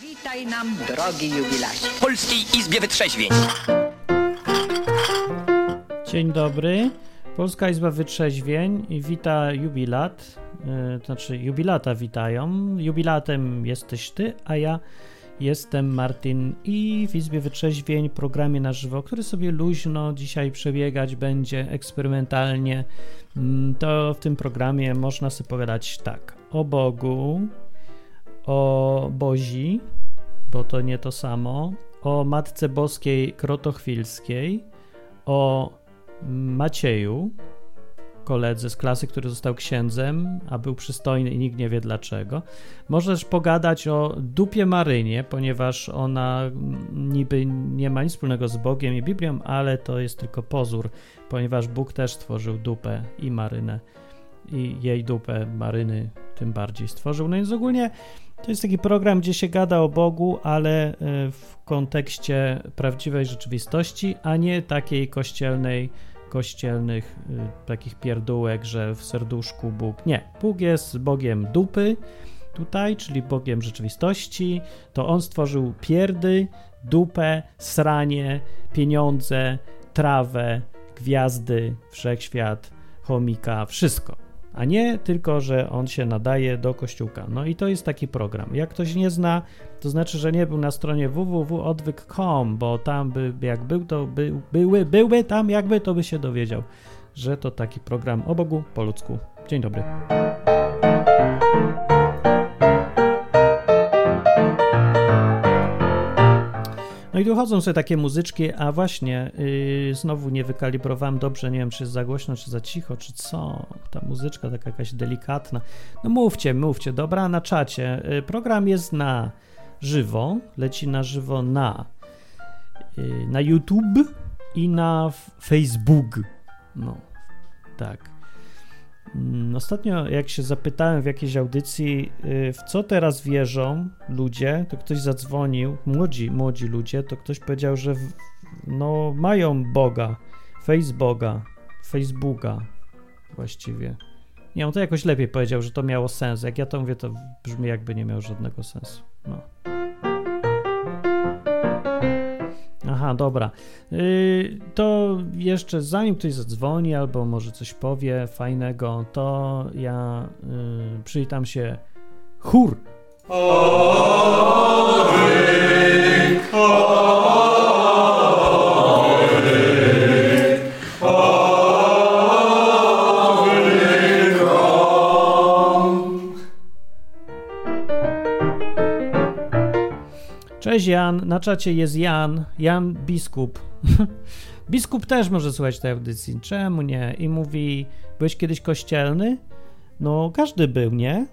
Witaj nam, drogi jubilacie. w Polskiej Izbie Wytrzeźwień. Dzień dobry. Polska Izba Wytrzeźwień i wita jubilat. Yy, to znaczy, jubilata witają. Jubilatem jesteś ty, a ja jestem Martin i w Izbie Wytrzeźwień, programie na żywo, który sobie luźno dzisiaj przebiegać będzie eksperymentalnie. Mm, To w tym programie można sobie pogadać tak o Bogu, o Bozi, bo to nie to samo, o Matce Boskiej Krotochwilskiej, o Macieju, koledze z klasy, który został księdzem, a był przystojny i nikt nie wie dlaczego. Możesz pogadać o dupie Marynie, ponieważ ona niby nie ma nic wspólnego z Bogiem i Biblią, ale to jest tylko pozór, ponieważ Bóg też stworzył dupę i Marynę i jej dupę Maryny tym bardziej stworzył. No więc ogólnie to jest taki program, gdzie się gada o Bogu, ale y, w kontekście prawdziwej rzeczywistości, a nie takiej kościelnej, kościelnych y, takich pierdółek, że w serduszku Bóg. Nie, Bóg jest Bogiem dupy tutaj, czyli Bogiem rzeczywistości. To On stworzył pierdy, dupę, sranie, pieniądze, trawę, gwiazdy, wszechświat, chomika, wszystko a nie tylko, że on się nadaje do kościółka. No i to jest taki program. Jak ktoś nie zna, to znaczy, że nie był na stronie www.odwyk.com, bo tam by, jak był, to by, były, byłby tam, jakby, to by się dowiedział, że to taki program o Bogu po ludzku. Dzień dobry. No i tu chodzą sobie takie muzyczki, a właśnie yy, znowu nie wykalibrowałem dobrze, nie wiem czy jest za głośno, czy za cicho, czy co. Ta muzyczka taka jakaś delikatna. No mówcie, mówcie, dobra, na czacie. Yy, program jest na żywo, leci na żywo na, yy, na YouTube i na Facebook. No, tak. Mm, Ostatnio, jak się zapytałem w jakiejś audycji, y, w co teraz wierzą ludzie, to ktoś zadzwonił, młodzi, młodzi ludzie, to ktoś powiedział, że w, no, mają Boga, Facebooka, Facebooka właściwie. Nie, on to jakoś lepiej powiedział, że to miało sens. Jak ja to mówię, to brzmi jakby nie miało żadnego sensu. No. Aha, dobra. Yy, to jeszcze zanim ktoś zadzwoni albo może coś powie fajnego, to ja yy, przywitam się chór. Cześć Jan, na czacie jest Jan, Jan Biskup. Biskup też może słuchać tej audycji, czemu nie? I mówi, byłeś kiedyś kościelny? No, każdy był, nie?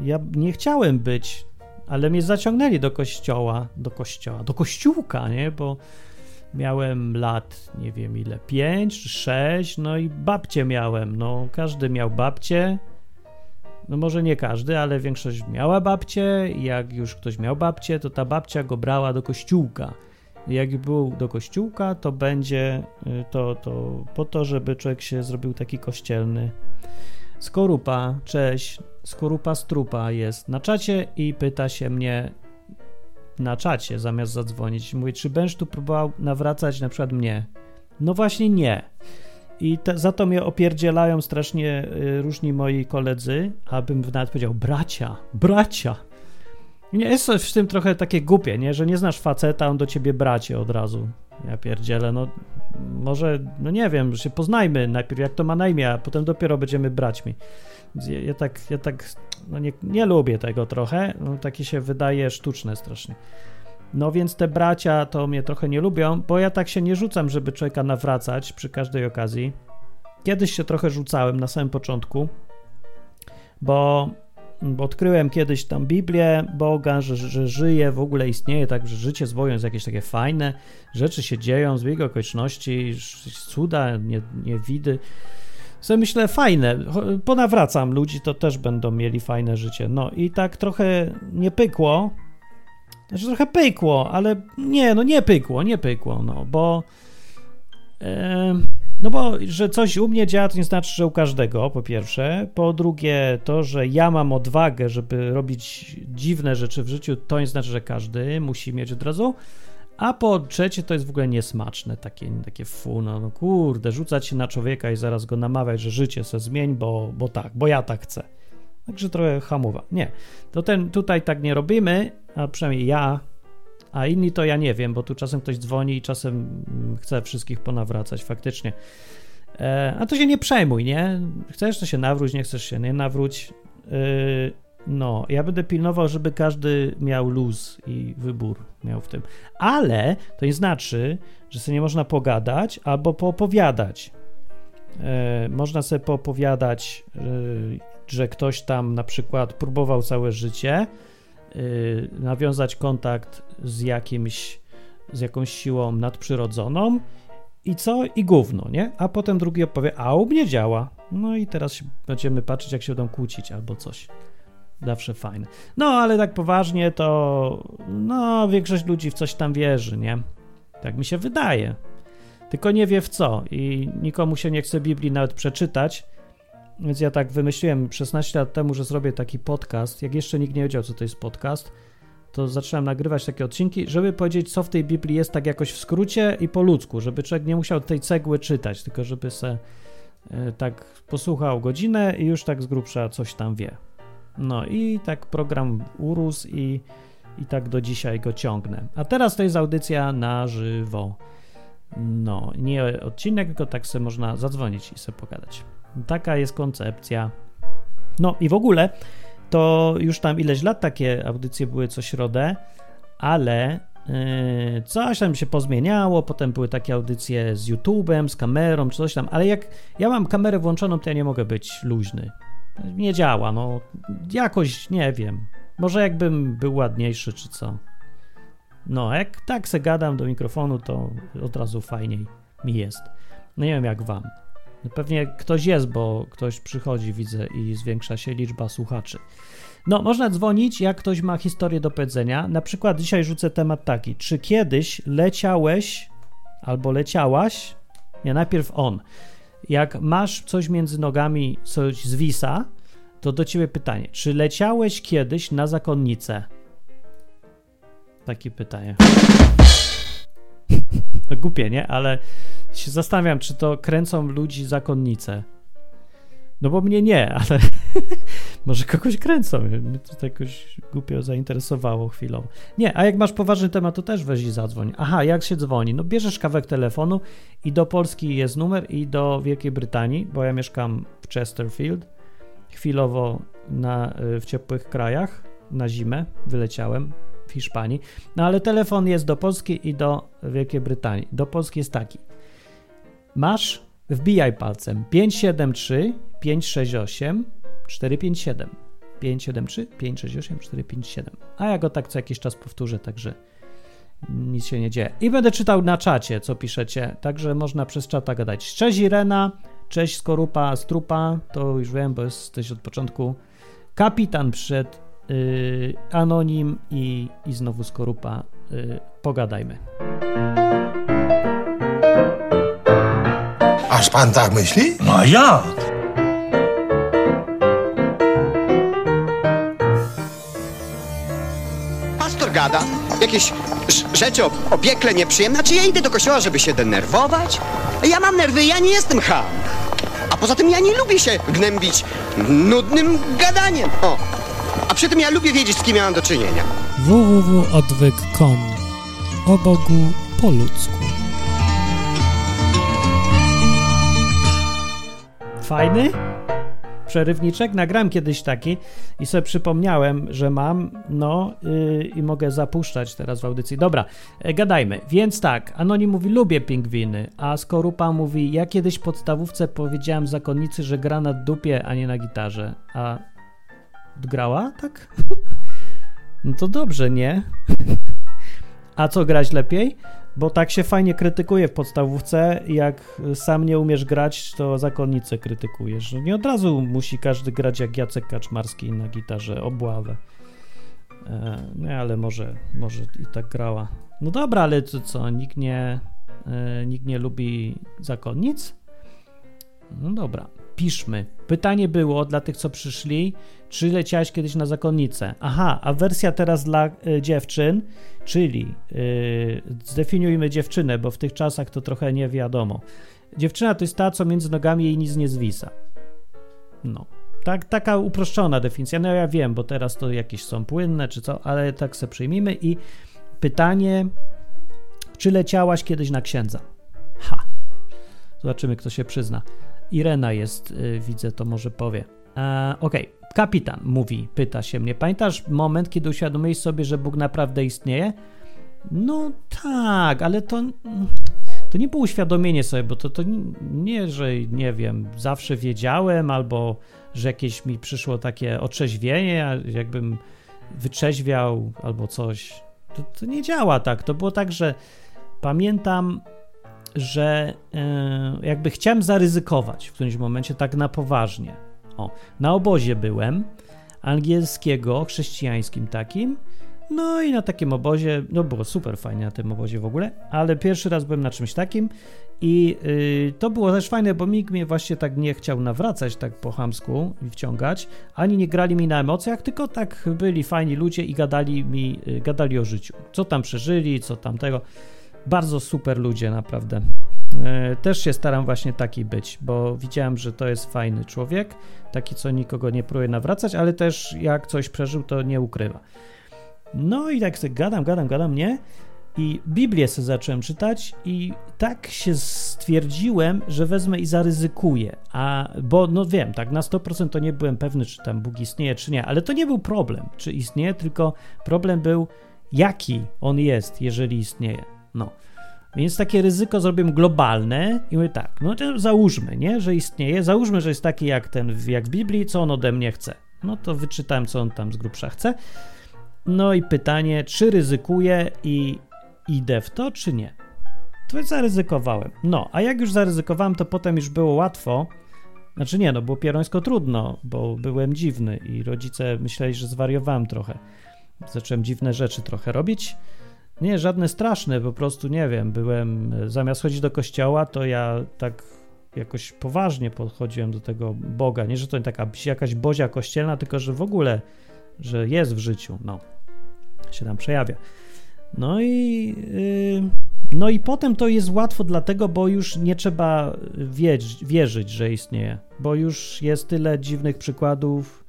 Ja nie chciałem być, ale mnie zaciągnęli do kościoła, do kościoła, do kościółka, nie? Bo miałem lat, nie wiem ile, pięć czy no i babcie miałem, no każdy miał babcie, no może nie każdy, ale większość miała babcię i jak już ktoś miał babcię, to ta babcia go brała do kościółka. Jak był do kościółka, to będzie y, to, to po to, żeby człowiek się zrobił taki kościelny. Skorupa, cześć, Skorupa Strupa jest na czacie i pyta się mnie na czacie zamiast zadzwonić. Mówi, czy będziesz tu próbował nawracać na przykład mnie? No właśnie nie. I te, za to mnie opierdzielają strasznie y, różni moi koledzy, abym nawet powiedział bracia, bracia. Nie, jest coś w tym trochę takie głupie, nie? Że nie znasz faceta, on do ciebie bracie od razu. Ja pierdzielę, no może, no nie wiem, się poznajmy najpierw, jak to ma na imię, a potem dopiero będziemy braćmi. Ja, ja tak, ja tak, no nie, nie lubię tego trochę, no, takie się wydaje sztuczne strasznie. No więc te bracia to mnie trochę nie lubią, bo ja tak się nie rzucam, żeby człowieka nawracać przy każdej okazji. Kiedyś się trochę rzucałem na samym początku, bo, bo odkryłem kiedyś tam Biblię Boga, że, że żyje, w ogóle istnieje, tak, że życie z Bogiem jest jakieś takie fajne, rzeczy się dzieją, zbieg okoliczności, cuda, nie, niewidy. sobie myślę, fajne, ponawracam ludzi, to też będą mieli fajne życie. No i tak trochę nie pykło, znaczy trochę pykło, ale nie, no nie pykło, nie pykło, no, bo em, No bo, że coś u mnie działa, to nie znaczy, że u każdego, po pierwsze. Po drugie, to, że ja mam odwagę, żeby robić dziwne rzeczy w życiu, to nie znaczy, że każdy musi mieć od razu. A po trzecie, to jest w ogóle niesmaczne, takie, takie fu, no, no kurde, rzucać się na człowieka i zaraz go namawiać, że życie se zmień, bo, bo tak, bo ja tak chcę. Także trochę hamowa. Nie, to ten, tutaj tak nie robimy, a przynajmniej ja, a inni to ja nie wiem, bo tu czasem ktoś dzwoni i czasem mm, chce wszystkich ponawracać, faktycznie. E, a to się nie przejmuj, nie? Chcesz, to się nawróć, nie chcesz się nie nawróć. E, no, ja będę pilnował, żeby każdy miał luz i wybór miał w tym. Ale to nie znaczy, że sobie nie można pogadać albo poopowiadać. E, można sobie poopowiadać, e, że ktoś tam na przykład próbował całe życie e, nawiązać kontakt z jakimś, z jakąś siłą nadprzyrodzoną i co? I gówno, nie? A potem drugi opowie, a u mnie działa. No i teraz będziemy patrzeć, jak się będą kłócić albo coś. Zawsze fajne. No, ale tak poważnie to, no, większość ludzi w coś tam wierzy, nie? Tak mi się wydaje. Tylko nie wie w co i nikomu się nie chce Biblii nawet przeczytać. Więc ja tak wymyśliłem 16 lat temu, że zrobię taki podcast. Jak jeszcze nikt nie wiedział, co to jest podcast, to zacząłem nagrywać takie odcinki, żeby powiedzieć, co w tej Biblii jest tak jakoś w skrócie i po ludzku, żeby człowiek nie musiał tej cegły czytać, tylko żeby se e, tak posłuchał godzinę i już tak z grubsza coś tam wie. No i tak program urósł i, i tak do dzisiaj go ciągnę. A teraz to jest audycja na żywo. No, nie odcinek, tylko tak sobie można zadzwonić i sobie pogadać. Taka jest koncepcja. No i w ogóle to już tam ileś lat takie audycje były co środę, ale yy, coś tam się pozmieniało, potem były takie audycje z YouTube'em, z kamerą, coś tam, ale jak ja mam kamerę włączoną, to ja nie mogę być luźny nie działa, no jakoś nie wiem. Może jakbym był ładniejszy czy co. No, jak tak se gadam do mikrofonu, to od razu fajniej mi jest. No nie wiem jak wam. No pewnie ktoś jest, bo ktoś przychodzi, widzę, i zwiększa się liczba słuchaczy. No, można dzwonić, jak ktoś ma historię do powiedzenia. Na przykład dzisiaj rzucę temat taki. Czy kiedyś leciałeś albo leciałaś? Nie, najpierw on jak masz coś między nogami, coś zwisa, to do ciebie pytanie, czy leciałeś kiedyś na zakonnicę? Takie pytanie. To głupie, nie? Ale się zastanawiam, czy to kręcą ludzi zakonnice. No bo mnie nie, ale może kogoś kręcą. Mnie to tak jakoś głupio zainteresowało chwilą. Nie, a jak masz poważny temat, to też weź i zadzwoń. Aha, jak się dzwoni? No bierzesz kawałek telefonu i do Polski jest numer i do Wielkiej Brytanii, bo ja mieszkam w Chesterfield. Chwilowo na, y, w ciepłych krajach na zimę wyleciałem w Hiszpanii. No ale telefon jest do Polski i do Wielkiej Brytanii. Do Polski jest taki. Masz, wbijaj palcem 573 568 457 573 568 457. A ja go tak co jakiś czas powtórzę, także nic się nie dzieje. I będę czytał na czacie, co piszecie, także można przez czata gadać. Cześć Irena, cześć Skorupa, Strupa, to już wiem, bo jesteś od początku. Kapitan przed yy, Anonim i, i znowu Skorupa. Yy, pogadajmy. Aż pan tak myśli? No a jak? Pastor gada jakieś rzeczy o, o piekle nieprzyjemne. Czy ja idę do kościoła, żeby się denerwować? Ja mam nerwy, ja nie jestem ham. A poza tym ja nie lubię się gnębić nudnym gadaniem. O. A przy tym ja lubię wiedzieć, z kim ja mam do czynienia. www.odwyk.com O Bogu po ludzku. Fajny? Przerywniczek? Nagrałem kiedyś taki i sobie przypomniałem, że mam, no yy, i mogę zapuszczać teraz w audycji. Dobra, e, gadajmy. Więc tak, Anonim mówi, lubię pingwiny, a Skorupa mówi, ja kiedyś w podstawówce powiedziałem zakonnicy, że gra na dupie, a nie na gitarze. A grała? Tak? no to dobrze, nie? a co grać lepiej? Bo tak się fajnie krytykuje w podstawówce, jak sam nie umiesz grać, to zakonnicę krytykujesz. No nie od razu musi każdy grać jak Jacek Kaczmarski na gitarze, obławę. E, no ale może, może i tak grała. No dobra, ale co, co nikt nie, e, nikt nie lubi zakonnic? No dobra, piszmy. Pytanie było dla tych, co przyszli, czy leciałeś kiedyś na zakonnicę? Aha, a wersja teraz dla y, dziewczyn, czyli y, zdefiniujmy dziewczynę, bo w tych czasach to trochę nie wiadomo. Dziewczyna to jest ta, co między nogami jej nic nie zwisa. No. Tak, taka uproszczona definicja. No ja wiem, bo teraz to jakieś są płynne czy co, ale tak se przyjmijmy. I pytanie, czy leciałaś kiedyś na księdza? Ha. Zobaczymy, kto się przyzna. Irena jest, y, widzę, to może powie. E, Okej, okay. kapitan mówi, pyta się mnie. Pamiętasz moment, kiedy uświadomiłeś sobie, że Bóg naprawdę istnieje? No tak, ale to, to nie było uświadomienie sobie, bo to, to nie, że nie wiem, zawsze wiedziałem, albo że jakieś mi przyszło takie otrzeźwienie, jakbym wyczeźwiał albo coś. To, to nie działa tak. To było tak, że pamiętam, że e, jakby chciałem zaryzykować w którymś momencie tak na poważnie. O, na obozie byłem, angielskiego, chrześcijańskim takim, no i na takim obozie, no było super fajnie na tym obozie w ogóle, ale pierwszy raz byłem na czymś takim i yy, to było też fajne, bo nikt mnie właśnie tak nie chciał nawracać tak po chamsku i wciągać, ani nie grali mi na emocjach, tylko tak byli fajni ludzie i gadali mi, yy, gadali o życiu, co tam przeżyli, co tam tego. Bardzo super ludzie, naprawdę. Yy, też się staram właśnie taki być, bo widziałem, że to jest fajny człowiek, taki, co nikogo nie próbuje nawracać, ale też jak coś przeżył, to nie ukrywa. No i tak sobie gadam, gadam, gadam, nie? I Biblię sobie zacząłem czytać i tak się stwierdziłem, że wezmę i zaryzykuję. A, bo no wiem, tak na 100% to nie byłem pewny, czy tam Bóg istnieje, czy nie, ale to nie był problem, czy istnieje, tylko problem był, jaki on jest, jeżeli istnieje. No. Więc takie ryzyko zrobiłem globalne i mówię tak, no to załóżmy, nie, że istnieje, załóżmy, że jest taki jak ten, jak w Biblii, co on ode mnie chce. No to wyczytałem, co on tam z grubsza chce. No i pytanie, czy ryzykuję i idę w to, czy nie? To zaryzykowałem. No, a jak już zaryzykowałem, to potem już było łatwo. Znaczy nie, no było pierońsko trudno, bo byłem dziwny i rodzice myśleli, że zwariowałem trochę. Zacząłem dziwne rzeczy trochę robić. Nie, żadne straszne, po prostu nie wiem, byłem, zamiast chodzić do kościoła, to ja tak jakoś poważnie podchodziłem do tego Boga. Nie, że to taka jakaś bozia kościelna, tylko że w ogóle, że jest w życiu, no, się tam przejawia. No i, yy, no i potem to jest łatwo dlatego, bo już nie trzeba wiedzieć, wierzyć, że istnieje, bo już jest tyle dziwnych przykładów,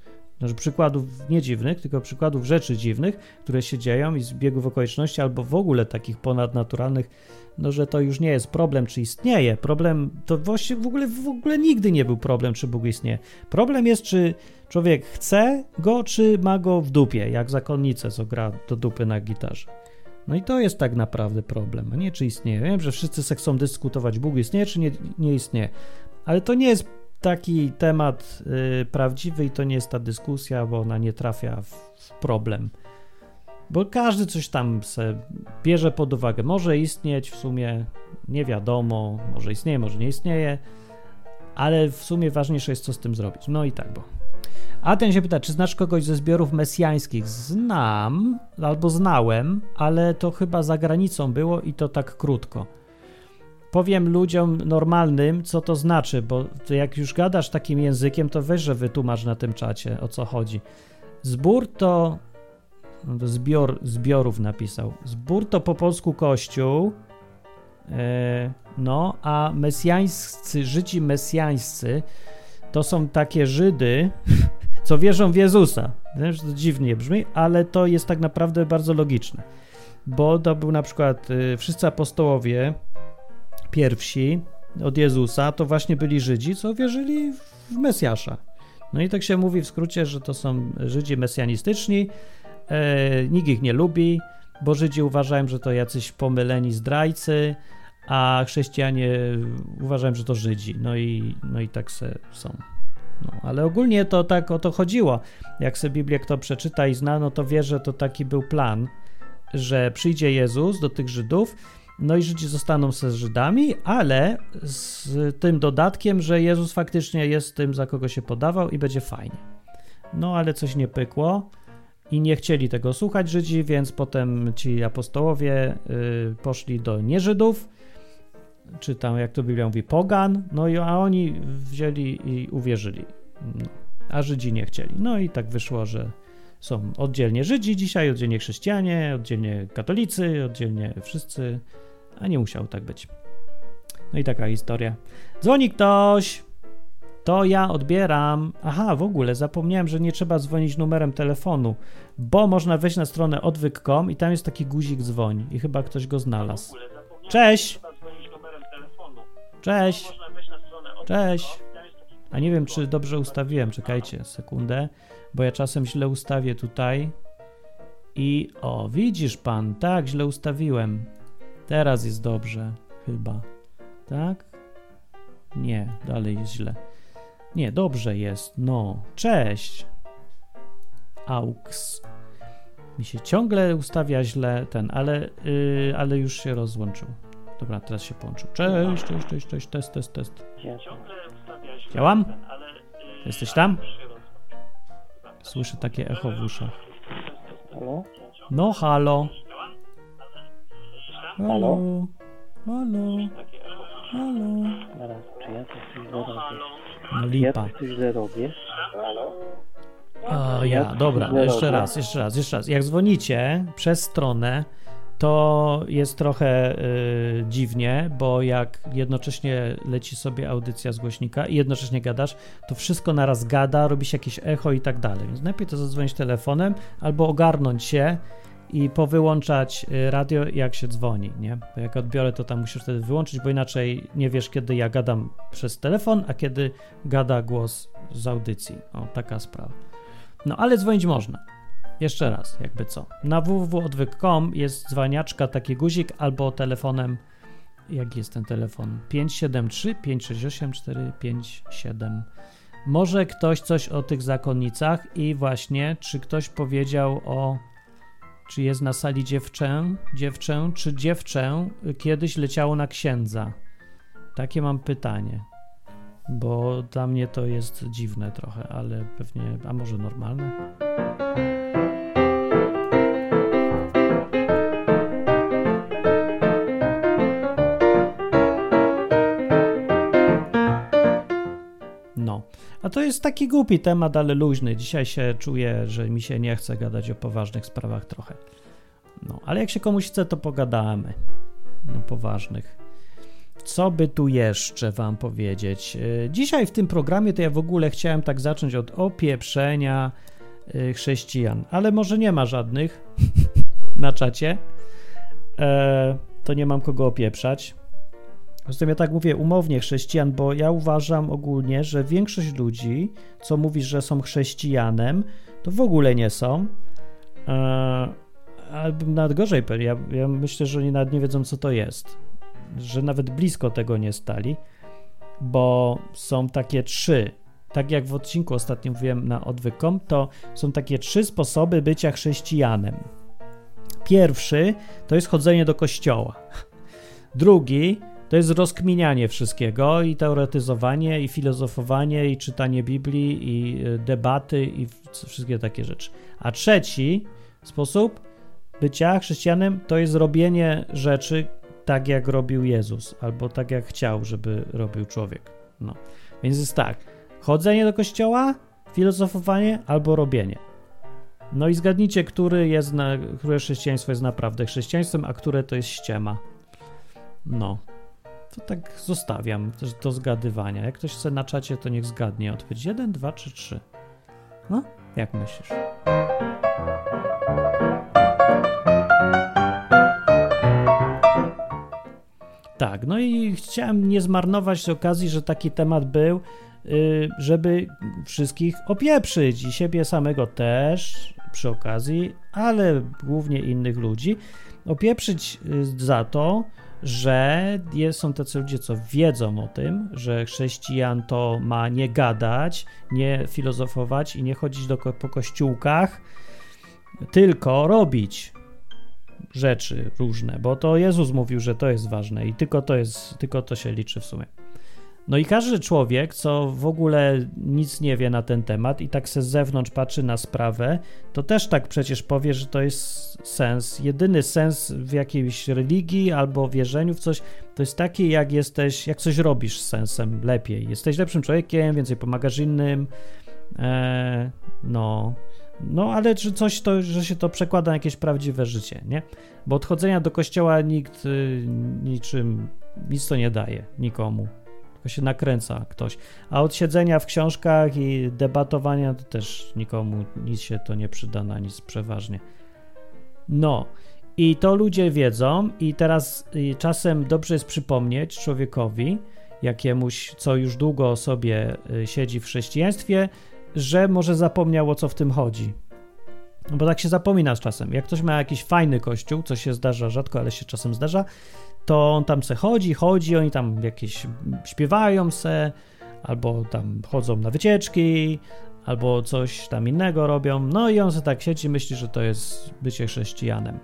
znaczy przykładów nie dziwnych, tylko przykładów rzeczy dziwnych, które się dzieją i z biegów okoliczności albo w ogóle takich ponadnaturalnych, no że to już nie jest problem, czy istnieje. Problem to właściwie w ogóle, w ogóle nigdy nie był problem, czy Bóg istnieje. Problem jest, czy człowiek chce go, czy ma go w dupie, jak zakonnicę, co gra do dupy na gitarze. No i to jest tak naprawdę problem, a nie czy istnieje. Wiem, że wszyscy chcą dyskutować, Bóg istnieje czy nie, nie istnieje, ale to nie jest taki temat y, prawdziwy i to nie jest ta dyskusja, bo ona nie trafia w, problem. Bo każdy coś tam se bierze pod uwagę. Może istnieć w sumie, nie wiadomo, może istnieje, może nie istnieje, ale w sumie ważniejsze jest, co z tym zrobić. No i tak, bo a ten się pyta, czy znasz kogoś ze zbiorów mesjańskich? Znam albo znałem, ale to chyba za granicą było i to tak krótko. Powiem ludziom normalnym, co to znaczy, bo jak już gadasz takim językiem, to weź, że wytłumacz na tym czacie, o co chodzi. Zbór to... Zbior, zbiorów napisał. Zbór to po polsku kościół, e, no, a mesjańscy, Żydzi mesjańscy to są takie Żydy, co wierzą w Jezusa. Wiesz, to dziwnie brzmi, ale to jest tak naprawdę bardzo logiczne. Bo to był na przykład y, wszyscy apostołowie pierwsi od Jezusa, to właśnie byli Żydzi, co wierzyli w Mesjasza. No i tak się mówi w skrócie, że to są Żydzi mesjanistyczni, e, nikt ich nie lubi, bo Żydzi uważają, że to jacyś pomyleni zdrajcy, a chrześcijanie uważają, że to Żydzi. No i, no i tak se są. No, ale ogólnie to tak o to chodziło. Jak sobie Biblię kto przeczyta i zna, no to wie, że to taki był plan, że przyjdzie Jezus do tych Żydów, no i Żydzi zostaną se z Żydami, ale z tym dodatkiem, że Jezus faktycznie jest tym, za kogo się podawał i będzie fajnie. No ale coś nie pykło i nie chcieli tego słuchać Żydzi, więc potem ci apostołowie y, poszli do nieżydów czy tam jak to Biblia mówi, pogan, no i a oni wzięli i uwierzyli, no, a Żydzi nie chcieli. No i tak wyszło, że są oddzielnie Żydzi dzisiaj, oddzielnie chrześcijanie, oddzielnie katolicy, oddzielnie wszyscy, a nie musiało tak być. No i taka historia. Dzwoni ktoś. To ja odbieram. Aha, w ogóle zapomniałem, że nie trzeba dzwonić numerem telefonu, bo można wejść na stronę odwyk.com i tam jest taki guzik dzwoń i chyba ktoś go znalazł. Cześć! Cześć! Cześć! A nie wiem, czy dobrze ustawiłem. Czekajcie sekundę, bo ja czasem źle ustawię tutaj. I o, widzisz pan, tak, źle ustawiłem. Teraz jest dobrze, chyba. Tak? Nie, dalej jest źle. Nie, dobrze jest. No, cześć. Aux. Mi się ciągle ustawia źle ten, ale, yy, ale już się rozłączył. Dobra, teraz się połączył. Cześć, cześć, cześć, cześć, test, test, test. Działam? Jesteś tam? Słyszę takie echo w uszach. Halo? No, halo. Halo? Halo. Halo. Halo. Zaraz, czy ja coś źle robię? No Ja lipa. coś źle robię? O, ja, dobra, jeszcze raz, jeszcze raz, jeszcze raz. Jak dzwonicie przez stronę, to jest trochę y, dziwnie, bo jak jednocześnie leci sobie audycja z głośnika i jednocześnie gadasz, to wszystko naraz gada, robi się jakieś echo i tak dalej. Więc najpierw to zadzwonić telefonem albo ogarnąć się i powyłączać y, radio, jak się dzwoni, nie? Bo jak odbiorę, to tam musisz wtedy wyłączyć, bo inaczej nie wiesz, kiedy ja gadam przez telefon, a kiedy gada głos z audycji. O, taka sprawa. No, ale dzwonić można. Jeszcze raz, jakby co. Na www.odwyk.com jest dzwaniaczka, taki guzik, albo telefonem, jaki jest ten telefon? 573 568 457. Może ktoś coś o tych zakonnicach i właśnie, czy ktoś powiedział o, czy jest na sali dziewczę, dziewczę, czy dziewczę kiedyś leciało na księdza? Takie mam pytanie, bo dla mnie to jest dziwne trochę, ale pewnie, a może normalne? A to jest taki głupi temat, ale luźny. Dzisiaj się czuję, że mi się nie chce gadać o poważnych sprawach trochę. No, ale jak się komuś chce, to pogadamy. No, poważnych. Co by tu jeszcze wam powiedzieć? Yy, Dzisiaj w tym programie to ja w ogóle chciałem tak zacząć od opieprzenia yy, chrześcijan, ale może nie ma żadnych na czacie. E, to nie mam kogo opieprzać. Zresztą ja tak mówię umownie chrześcijan, bo ja uważam ogólnie, że większość ludzi, co mówi, że są chrześcijanem, to w ogóle nie są. E, albo nawet gorzej, ja, ja myślę, że oni nawet nie wiedzą, co to jest. Że nawet blisko tego nie stali, bo są takie trzy. Tak jak w odcinku ostatnim mówiłem na odwykom, to są takie trzy sposoby bycia chrześcijanem. Pierwszy to jest chodzenie do kościoła. Drugi to jest rozkminianie wszystkiego i teoretyzowanie, i filozofowanie, i czytanie Biblii, i y, debaty, i wszystkie takie rzeczy. A trzeci sposób bycia chrześcijanem to jest robienie rzeczy tak, jak robił Jezus, albo tak, jak chciał, żeby robił człowiek. No. Więc jest tak, chodzenie do kościoła, filozofowanie albo robienie. No i zgadnijcie, który jest na, które chrześcijaństwo jest naprawdę chrześcijaństwem, a które to jest ściema. No. To tak zostawiam też do zgadywania. Jak ktoś chce na czacie, to niech zgadnie. Odpowiedź 1, 2 czy 3. No, jak myślisz? Tak, no i chciałem nie zmarnować okazji, że taki temat był, y, żeby wszystkich opieprzyć i siebie samego też przy okazji, ale głównie innych ludzi. Opieprzyć y, za to, że są tacy ludzie, co wiedzą o tym, że chrześcijan to ma nie gadać, nie filozofować i nie chodzić do, po kościółkach, tylko robić rzeczy różne, bo to Jezus mówił, że to jest ważne i tylko to jest, tylko to się liczy w sumie. No i każdy człowiek, co w ogóle nic nie wie na ten temat i tak se z zewnątrz patrzy na sprawę, to też tak przecież powie, że to jest sens. Jedyny sens w jakiejś religii albo wierzeniu w coś, to jest taki, jak jesteś, jak coś robisz z sensem lepiej. Jesteś lepszym człowiekiem, więcej pomagasz innym, e, no, no, ale czy coś to, że się to przekłada na jakieś prawdziwe życie, nie? Bo odchodzenia do kościoła nikt y, niczym, nic to nie daje nikomu. Tylko się nakręca ktoś. A od siedzenia w książkach i debatowania to też nikomu nic się to nie przyda na nic przeważnie. No. I to ludzie wiedzą, i teraz y, czasem dobrze jest przypomnieć człowiekowi, jakiemuś, co już długo sobie y, siedzi w chrześcijaństwie, że może zapomniał o co w tym chodzi. No bo tak się zapomina z czasem. Jak ktoś ma jakiś fajny kościół, co się zdarza rzadko, ale się czasem zdarza, to on tam se chodzi, chodzi, oni tam jakieś śpiewają se, albo tam chodzą na wycieczki, albo coś tam innego robią. No i on se tak siedzi, myśli, że to jest bycie chrześcijanem.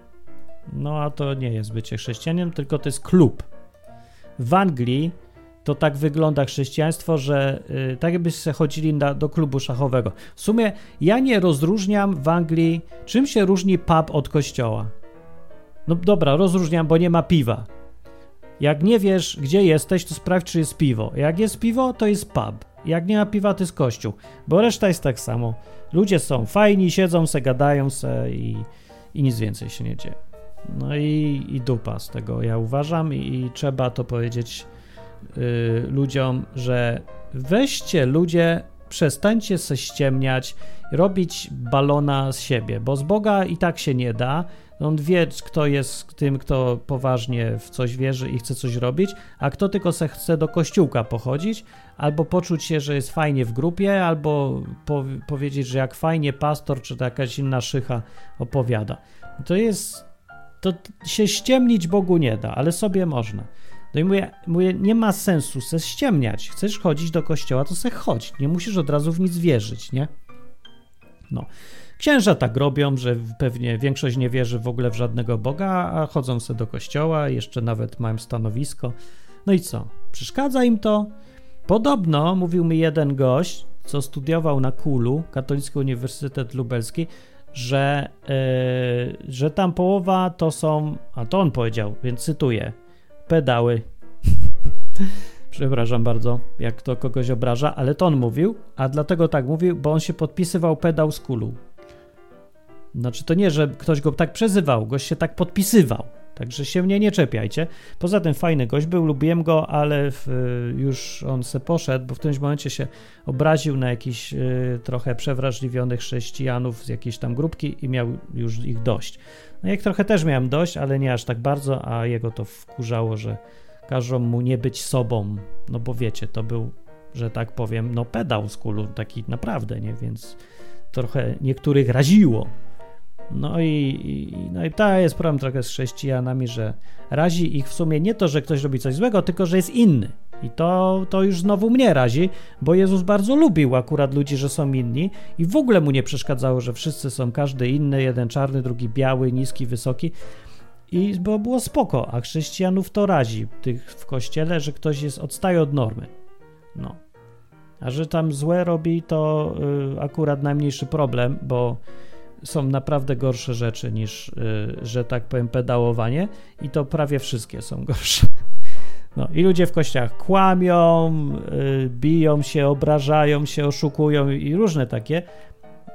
No a to nie jest bycie chrześcijaninem, tylko to jest klub. W Anglii to tak wygląda chrześcijaństwo, że y, tak jakbyście chodzili na, do klubu szachowego. W sumie ja nie rozróżniam w Anglii, czym się różni pub od kościoła. No dobra, rozróżniam, bo nie ma piwa. Jak nie wiesz, gdzie jesteś, to sprawdź, czy jest piwo. Jak jest piwo, to jest pub. Jak nie ma piwa, to jest kościół. Bo reszta jest tak samo. Ludzie są fajni, siedzą se, gadają se i, i nic więcej się nie dzieje. No i, i dupa z tego, ja uważam, i, i trzeba to powiedzieć y, ludziom, że weźcie ludzie, przestańcie se ściemniać, robić balona z siebie, bo z Boga i tak się nie da. On wie, kto jest tym, kto poważnie w coś wierzy i chce coś robić, a kto tylko se chce do kościółka pochodzić, albo poczuć się, że jest fajnie w grupie, albo po, powiedzieć, że jak fajnie pastor czy jakaś inna szycha opowiada. To jest. To się ściemnić Bogu nie da, ale sobie można. No i mówię, mówię, nie ma sensu se ściemniać. Chcesz chodzić do kościoła, to se chodź. Nie musisz od razu w nic wierzyć, nie? No. Księża tak robią, że pewnie większość nie wierzy w ogóle w żadnego Boga, a chodzą sobie do kościoła, jeszcze nawet mają stanowisko. No i co? Przeszkadza im to? Podobno, mówił mi jeden gość, co studiował na Kulu, Katolicki Uniwersytet Lubelski, że, yy, że tam połowa to są, a to on powiedział, więc cytuję, pedały. Przepraszam bardzo, jak to kogoś obraża, ale to on mówił, a dlatego tak mówił, bo on się podpisywał pedał z Kulu. Znaczy to nie, że ktoś go tak przezywał, gość się tak podpisywał. Także się mnie nie czepiajcie. Poza tym fajny gość był, lubiłem go, ale w, już on se poszedł, bo w którymś momencie się obraził na jakichś y, trochę przewrażliwionych chrześcijanów z jakiejś tam grupki i miał już ich dość. No jak trochę też miałem dość, ale nie aż tak bardzo, a jego to wkurzało, że każą mu nie być sobą, no bo wiecie, to był, że tak powiem, no pedał z kulu, taki naprawdę, nie, więc trochę niektórych raziło. No i, i, no i to jest problem trochę z chrześcijanami, że razi ich w sumie nie to, że ktoś robi coś złego, tylko że jest inny. I to, to już znowu mnie razi, bo Jezus bardzo lubił akurat ludzi, że są inni i w ogóle mu nie przeszkadzało, że wszyscy są każdy inny, jeden czarny, drugi biały, niski, wysoki. I bo było spoko, a chrześcijanów to razi tych w kościele, że ktoś jest odstaje od normy. No. A że tam złe robi, to y, akurat najmniejszy problem, bo są naprawdę gorsze rzeczy niż, y, że tak powiem, pedałowanie i to prawie wszystkie są gorsze. No i ludzie w kościach kłamią, y, biją się, obrażają się, oszukują i różne takie.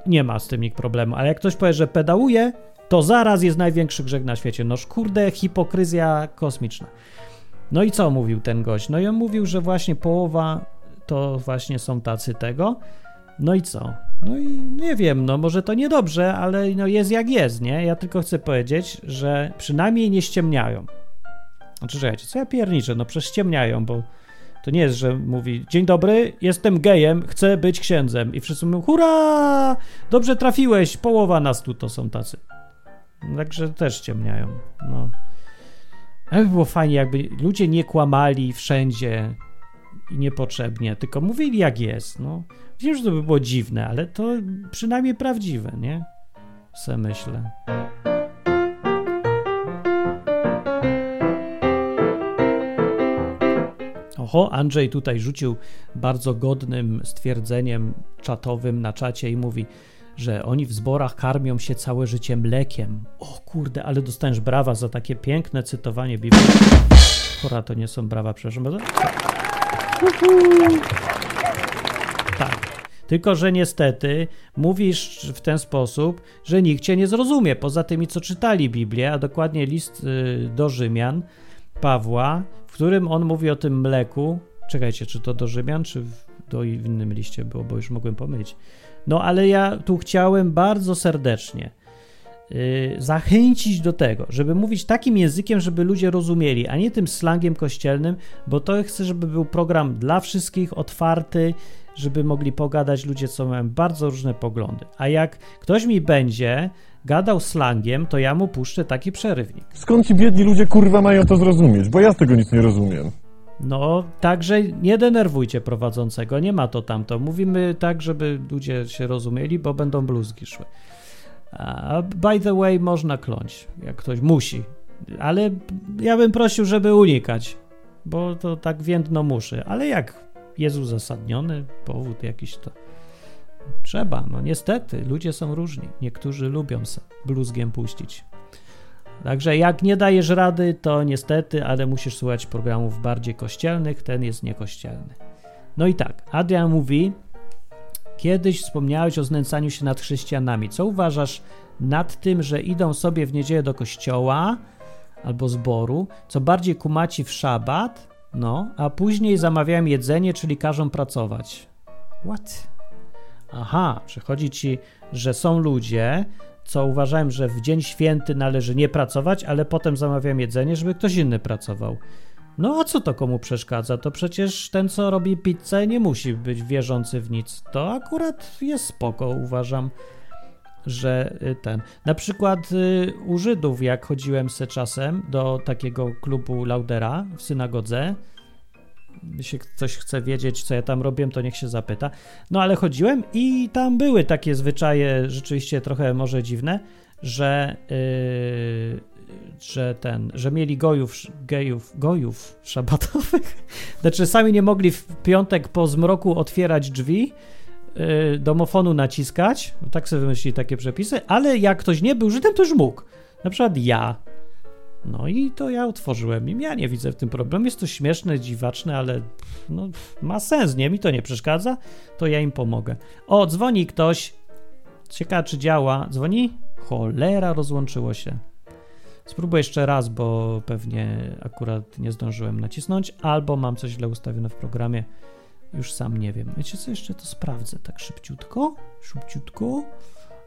Nie ma z tym nikt problemu, ale jak ktoś powie, że pedałuje, to zaraz jest największy grzech na świecie. Noż kurde, hipokryzja kosmiczna. No i co mówił ten gość? No i on mówił, że właśnie połowa to właśnie są tacy tego. No i co? No i nie wiem, no może to niedobrze, ale no jest jak jest, nie? Ja tylko chcę powiedzieć, że przynajmniej nie ściemniają. Znaczy, czekajcie, co ja pierniczę? No przecież ściemniają, bo to nie jest, że mówi dzień dobry, jestem gejem, chcę być księdzem i wszyscy mówią hurra, dobrze trafiłeś, połowa nas tu to są tacy. Także też ciemniają, no. Ale by było fajnie, jakby ludzie nie kłamali wszędzie i niepotrzebnie, tylko mówili jak jest, no. Wiem, że to by było dziwne, ale to przynajmniej prawdziwe, nie? Se myślę. Ho, Andrzej tutaj rzucił bardzo godnym stwierdzeniem czatowym na czacie i mówi, że oni w zborach karmią się całe życie mlekiem. O kurde, ale dostaniesz brawa za takie piękne cytowanie Biblii. Chora, to nie są brawa, przepraszam bardzo. Tak. Tylko, że niestety mówisz w ten sposób, że nikt cię nie zrozumie, poza tymi, co czytali Biblię, a dokładnie list y, do Rzymian Pawła, w którym on mówi o tym mleku. Czekajcie, czy to do Rzymian, czy do innym liście było, bo już mogłem pomylić. No ale ja tu chciałem bardzo serdecznie zachęcić do tego, żeby mówić takim językiem, żeby ludzie rozumieli, a nie tym slangiem kościelnym, bo to chcę, żeby był program dla wszystkich, otwarty, żeby mogli pogadać ludzie, co mają bardzo różne poglądy. A jak ktoś mi będzie gadał slangiem, to ja mu puszczę taki przerywnik. Skąd ci biedni ludzie kurwa mają to zrozumieć? Bo ja z tego nic nie rozumiem. No, także nie denerwujcie prowadzącego, nie ma to tamto. Mówimy tak, żeby ludzie się rozumieli, bo będą bluzgi szły. By the way, można kląć, jak ktoś musi, ale ja bym prosił, żeby unikać, bo to tak więdno muszy. Ale jak jest uzasadniony powód jakiś, to trzeba. No niestety, ludzie są różni. Niektórzy lubią se bluzgiem puścić. Także jak nie dajesz rady, to niestety, ale musisz słuchać programów bardziej kościelnych, ten jest niekościelny. No i tak, Adrian mówi, kiedyś wspomniałeś o znęcaniu się nad chrześcijanami. Co uważasz nad tym, że idą sobie w niedzielę do kościoła albo zboru, co bardziej kumaci w szabat, no, a później zamawiają jedzenie, czyli każą pracować? What? Aha, czy chodzi ci, że są ludzie, co uważałem, że w dzień święty należy nie pracować, ale potem zamawiam jedzenie, żeby ktoś inny pracował. No a co to komu przeszkadza? To przecież ten, co robi pizzę, nie musi być wierzący w nic. To akurat jest spoko, uważam, że y, ten. Na przykład y, u Żydów, jak chodziłem se czasem do takiego klubu Laudera w synagodze, jeśli ktoś chce wiedzieć, co ja tam robię, to niech się zapyta. No ale chodziłem i tam były takie zwyczaje, rzeczywiście trochę może dziwne, że, yy, że ten, że mieli gojów, gejów, gojów szabatowych. Znaczy sami nie mogli w piątek po zmroku otwierać drzwi, yy, domofonu naciskać, tak sobie wymyślili takie przepisy, ale jak ktoś nie był Żydem, to już mógł. Na przykład ja, no i to ja otworzyłem im. Ja nie widzę w tym problemu. Jest to śmieszne, dziwaczne, ale no, ma sens, nie? Mi to nie przeszkadza, to ja im pomogę. O, dzwoni ktoś. Ciekawe, czy działa. Dzwoni? Cholera, rozłączyło się. Spróbuję jeszcze raz, bo pewnie akurat nie zdążyłem nacisnąć, albo mam coś źle ustawione w programie. Już sam nie wiem. Wiecie co, jeszcze to sprawdzę tak szybciutko, szybciutko.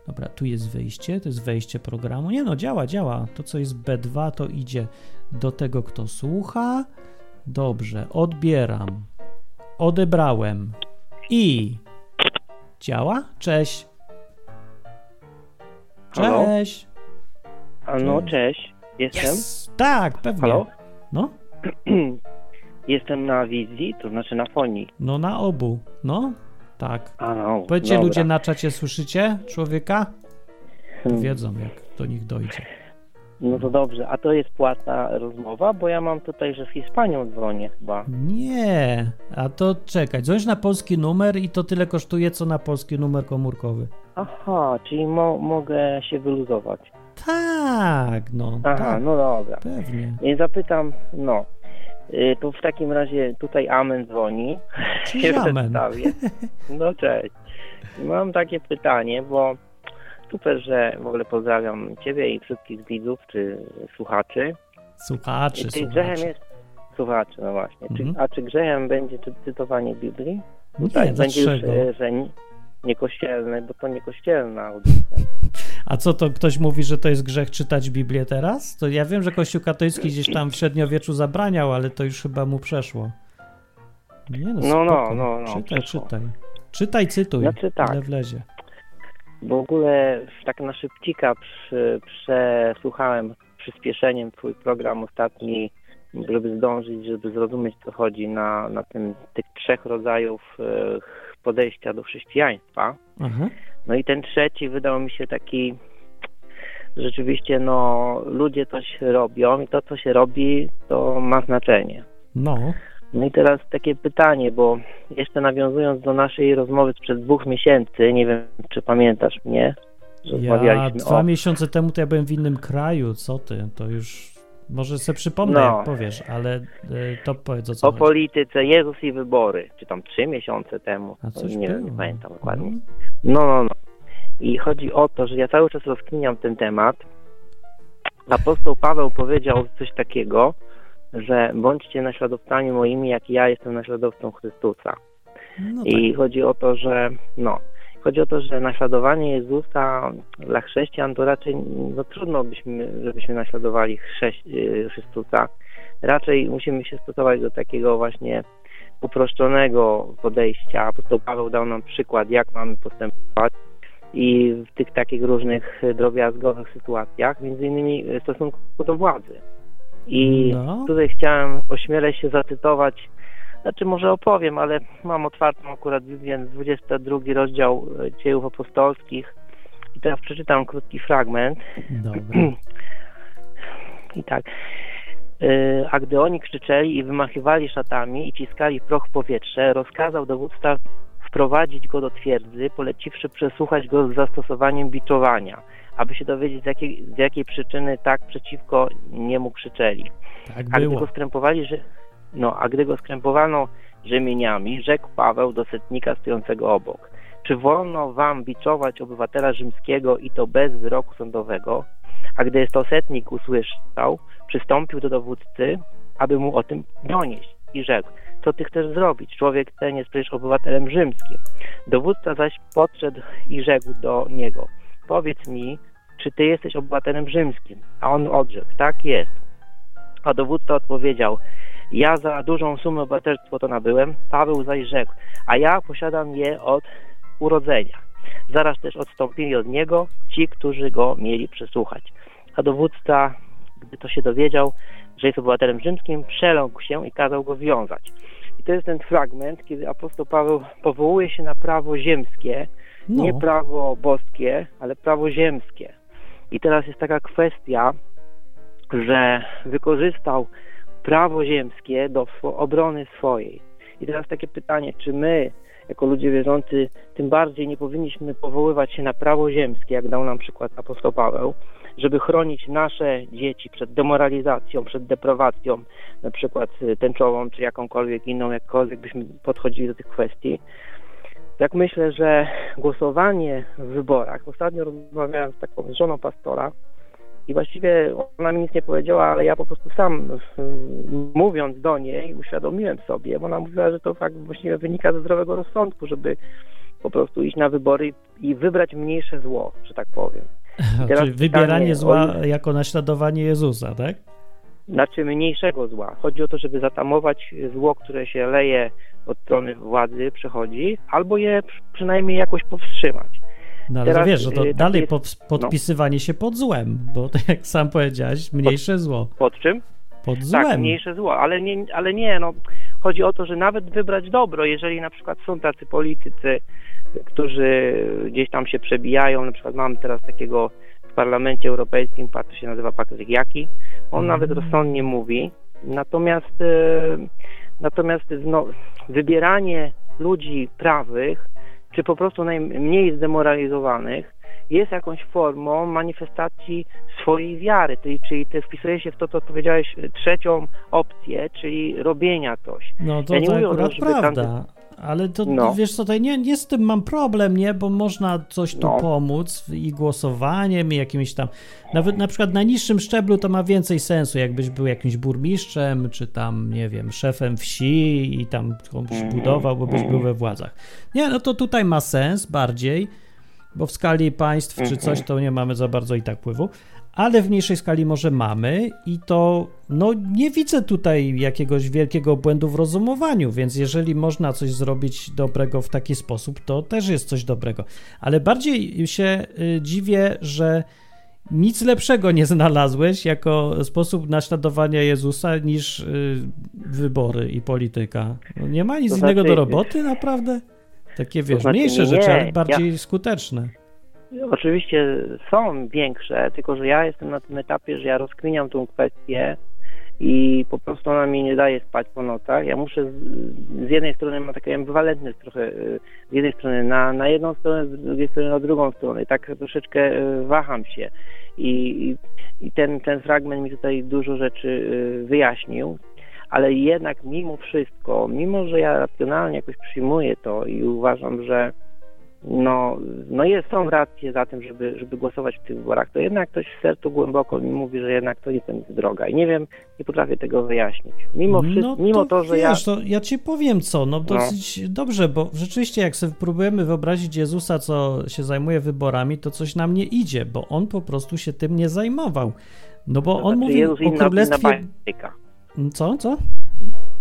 Dobra, tu jest wyjście, to jest wejście programu. Nie no, działa, działa. To, co jest B2, to idzie do tego, kto słucha. Dobrze, odbieram. Odebrałem. I działa? Cześć. Cześć. A no, cześć. Jestem. Yes. Tak, pewnie. Halo? No, Jestem na wizji, to znaczy na fonii. no na obu. No, tak. A no, Powiedzcie dobra. ludzie na czacie, słyszycie człowieka? Hmm. Wiedzą, jak do nich dojdzie. No to dobrze, a to jest płatna rozmowa, bo ja mam tutaj, że z Hiszpanią dzwonię chyba. Nie, a to czekaj, dzwonisz na polski numer i to tyle kosztuje, co na polski numer komórkowy. Aha, czyli mo mogę się wyluzować. Tak, no, Aha, tak, no dobra. pewnie. I zapytam, no, y, to w takim razie tutaj Amen dzwoni. Cześć, Amen. No cześć. Mam takie pytanie, bo super, że w ogóle pozdrawiam Ciebie i wszystkich widzów czy słuchaczy. Słuchaczy, czy grzechem słuchaczy. jest... Słuchaczy, no właśnie. Czy, Mhm. a czy grzechem będzie czy, cytowanie Biblii? Nie, Tak, będzie już, dlaczego? e, że nie- niekościelne, bo to niekościelna audycja. A co to ktoś mówi, że to jest grzech czytać Biblię teraz? To ja wiem, że Kościół katolicki gdzieś tam w średniowieczu zabraniał, ale to już chyba mu przeszło. Nie no, No, no, no, no, Czytaj, przeszło. czytaj. Czytaj, cytuj. Znaczy tak. Ile wlezie. W ogóle tak na szybcika przy, przesłuchałem przyspieszeniem Twój program ostatni, żeby zdążyć, żeby zrozumieć, co chodzi na, na tym, tych trzech rodzajów e, podejścia do chrześcijaństwa. Aha. No i ten trzeci wydał mi się taki, rzeczywiście, no, ludzie coś robią i to, co się robi, to ma znaczenie. No, No i teraz takie pytanie, bo jeszcze nawiązując do naszej rozmowy sprzed dwóch miesięcy, nie wiem, czy pamiętasz mnie, że Ja rozmawialiśmy dwa o... miesiące temu to ja byłem w innym kraju, co ty? To już może sobie przypomnę, No. jak powiesz, ale y, to powiedz o co O chodzi. polityce Jezus i wybory, czy tam trzy miesiące temu, A coś nie, było. wiem, nie pamiętam dokładnie. Mhm. No, no, no. I chodzi o to, że ja cały czas rozkminiam ten temat. Apostoł Paweł powiedział coś takiego, że bądźcie naśladowcami moimi, jak ja jestem naśladowcą Chrystusa. No I tak. chodzi o to, że no, chodzi o to, że naśladowanie Jezusa dla chrześcijan to raczej no, trudno byśmy, żebyśmy naśladowali Chrystusa. Raczej musimy się stosować do takiego właśnie uproszczonego podejścia. Apostoł Paweł dał nam przykład, jak mamy postępować i w tych takich różnych drobiazgowych sytuacjach, między innymi w stosunku do władzy. I No. tutaj chciałem, ośmielę się zacytować, znaczy może opowiem, ale mam otwartą akurat Biblię, 22 rozdział e, dziejów apostolskich i teraz przeczytam krótki fragment. Dobra. I tak. Yy, A gdy oni krzyczeli i wymachywali szatami i ciskali proch w powietrze, rozkazał dowódca wprowadzić go do twierdzy, poleciwszy przesłuchać go z zastosowaniem biczowania, aby się dowiedzieć z jakiej, z jakiej przyczyny tak przeciwko niemu krzyczeli. Tak A gdy było. go skrępowali, że... no, a gdy go skrępowano rzemieniami, rzekł Paweł do setnika stojącego obok. Czy wolno wam biczować obywatela rzymskiego i to bez wyroku sądowego? A gdy to setnik usłyszał, przystąpił do dowódcy, aby mu o tym donieść i rzekł, co ty chcesz zrobić? Człowiek ten jest przecież obywatelem rzymskim. Dowódca zaś podszedł i rzekł do niego, powiedz mi, czy ty jesteś obywatelem rzymskim? A on odrzekł, tak jest. A dowódca odpowiedział, ja za dużą sumę obywatelstwo to nabyłem. Paweł zaś rzekł, a ja posiadam je od urodzenia. Zaraz też odstąpili od niego ci, którzy go mieli przesłuchać. A dowódca, gdy to się dowiedział, że jest obywatelem rzymskim, przeląkł się i kazał go wiązać. I to jest ten fragment, kiedy apostoł Paweł powołuje się na prawo ziemskie, No. nie prawo boskie, ale prawo ziemskie. I teraz jest taka kwestia, że wykorzystał prawo ziemskie do obrony swojej. I teraz takie pytanie, czy my, jako ludzie wierzący, tym bardziej nie powinniśmy powoływać się na prawo ziemskie, jak dał nam przykład apostoł Paweł, żeby chronić nasze dzieci przed demoralizacją, przed deprawacją, na przykład tęczową, czy jakąkolwiek inną, jakkolwiek byśmy podchodzili do tych kwestii. Tak myślę, że głosowanie w wyborach, ostatnio rozmawiałem z taką żoną pastora i właściwie ona mi nic nie powiedziała, ale ja po prostu sam y, mówiąc do niej uświadomiłem sobie, bo ona mówiła, że to fakt właściwie wynika ze zdrowego rozsądku, żeby po prostu iść na wybory i wybrać mniejsze zło, że tak powiem. Czyli wybieranie zła o- jako naśladowanie Jezusa, tak? Znaczy mniejszego zła. Chodzi o to, żeby zatamować zło, które się leje od strony władzy, przychodzi, albo je przy- przynajmniej jakoś powstrzymać. No ale Teraz, to wiesz, że to y, taki dalej jest- pod, podpisywanie się pod złem, bo tak jak sam powiedziałeś, mniejsze zło. Pod czym? Pod złem. Tak, mniejsze zło, ale nie, ale nie, no chodzi o to, że nawet wybrać dobro, jeżeli na przykład są tacy politycy, którzy gdzieś tam się przebijają, na przykład mamy teraz takiego w Parlamencie Europejskim, to się nazywa Patryk Jaki, on Mm. nawet rozsądnie mówi, natomiast e, natomiast no, wybieranie ludzi prawych, czy po prostu najmniej zdemoralizowanych, jest jakąś formą manifestacji swojej wiary, czyli, czyli ty wpisuje się w to, co powiedziałeś, trzecią opcję, czyli robienia coś. No to, Ja nie to mówię o akurat żeby prawda. Ale to No. wiesz co, to nie, nie z tym mam problem, nie? Bo można coś tu No. pomóc i głosowaniem, i jakimś tam. Nawet na przykład na niższym szczeblu to ma więcej sensu, jakbyś był jakimś burmistrzem, czy tam, nie wiem, szefem wsi i tam komuś Mhm. budował, bo byś był we władzach. Nie, no to tutaj ma sens bardziej, bo w skali państw czy Mhm. coś to nie mamy za bardzo i tak wpływu. Ale w mniejszej skali może mamy i to, no nie widzę tutaj jakiegoś wielkiego błędu w rozumowaniu, więc jeżeli można coś zrobić dobrego w taki sposób, to też jest coś dobrego. Ale bardziej się y, dziwię, że nic lepszego nie znalazłeś jako sposób naśladowania Jezusa niż y, wybory i polityka. No, nie ma nic To innego do znaczy- roboty, naprawdę? Takie, wiesz, znaczy mniejsze nie, rzeczy, ale bardziej skuteczne. Oczywiście są większe, tylko że ja jestem na tym etapie, że ja rozkminiam tą kwestię i po prostu ona mi nie daje spać po nocach. Ja muszę z, z jednej strony mam taki ambiwalentny trochę, y, z jednej strony na, na jedną stronę, z drugiej strony na drugą stronę. I tak troszeczkę y, waham się. I, i, i ten, ten fragment mi tutaj dużo rzeczy y, wyjaśnił, ale jednak mimo wszystko, mimo że ja racjonalnie jakoś przyjmuję to i uważam, że no, no jest, są racje za tym, żeby, żeby głosować w tych wyborach, to jednak ktoś w sercu głęboko mi mówi, że jednak to nie jest droga i nie wiem, nie potrafię tego wyjaśnić. Mimo, wszy- no mimo to, że wiesz, ja... to ja ci powiem co, no dosyć dobrze, bo rzeczywiście jak sobie próbujemy wyobrazić Jezusa, co się zajmuje wyborami, to coś nam nie idzie, bo on po prostu się tym nie zajmował. No bo to on znaczy mówił Jezus o inna, królestwie... inna. Co, co?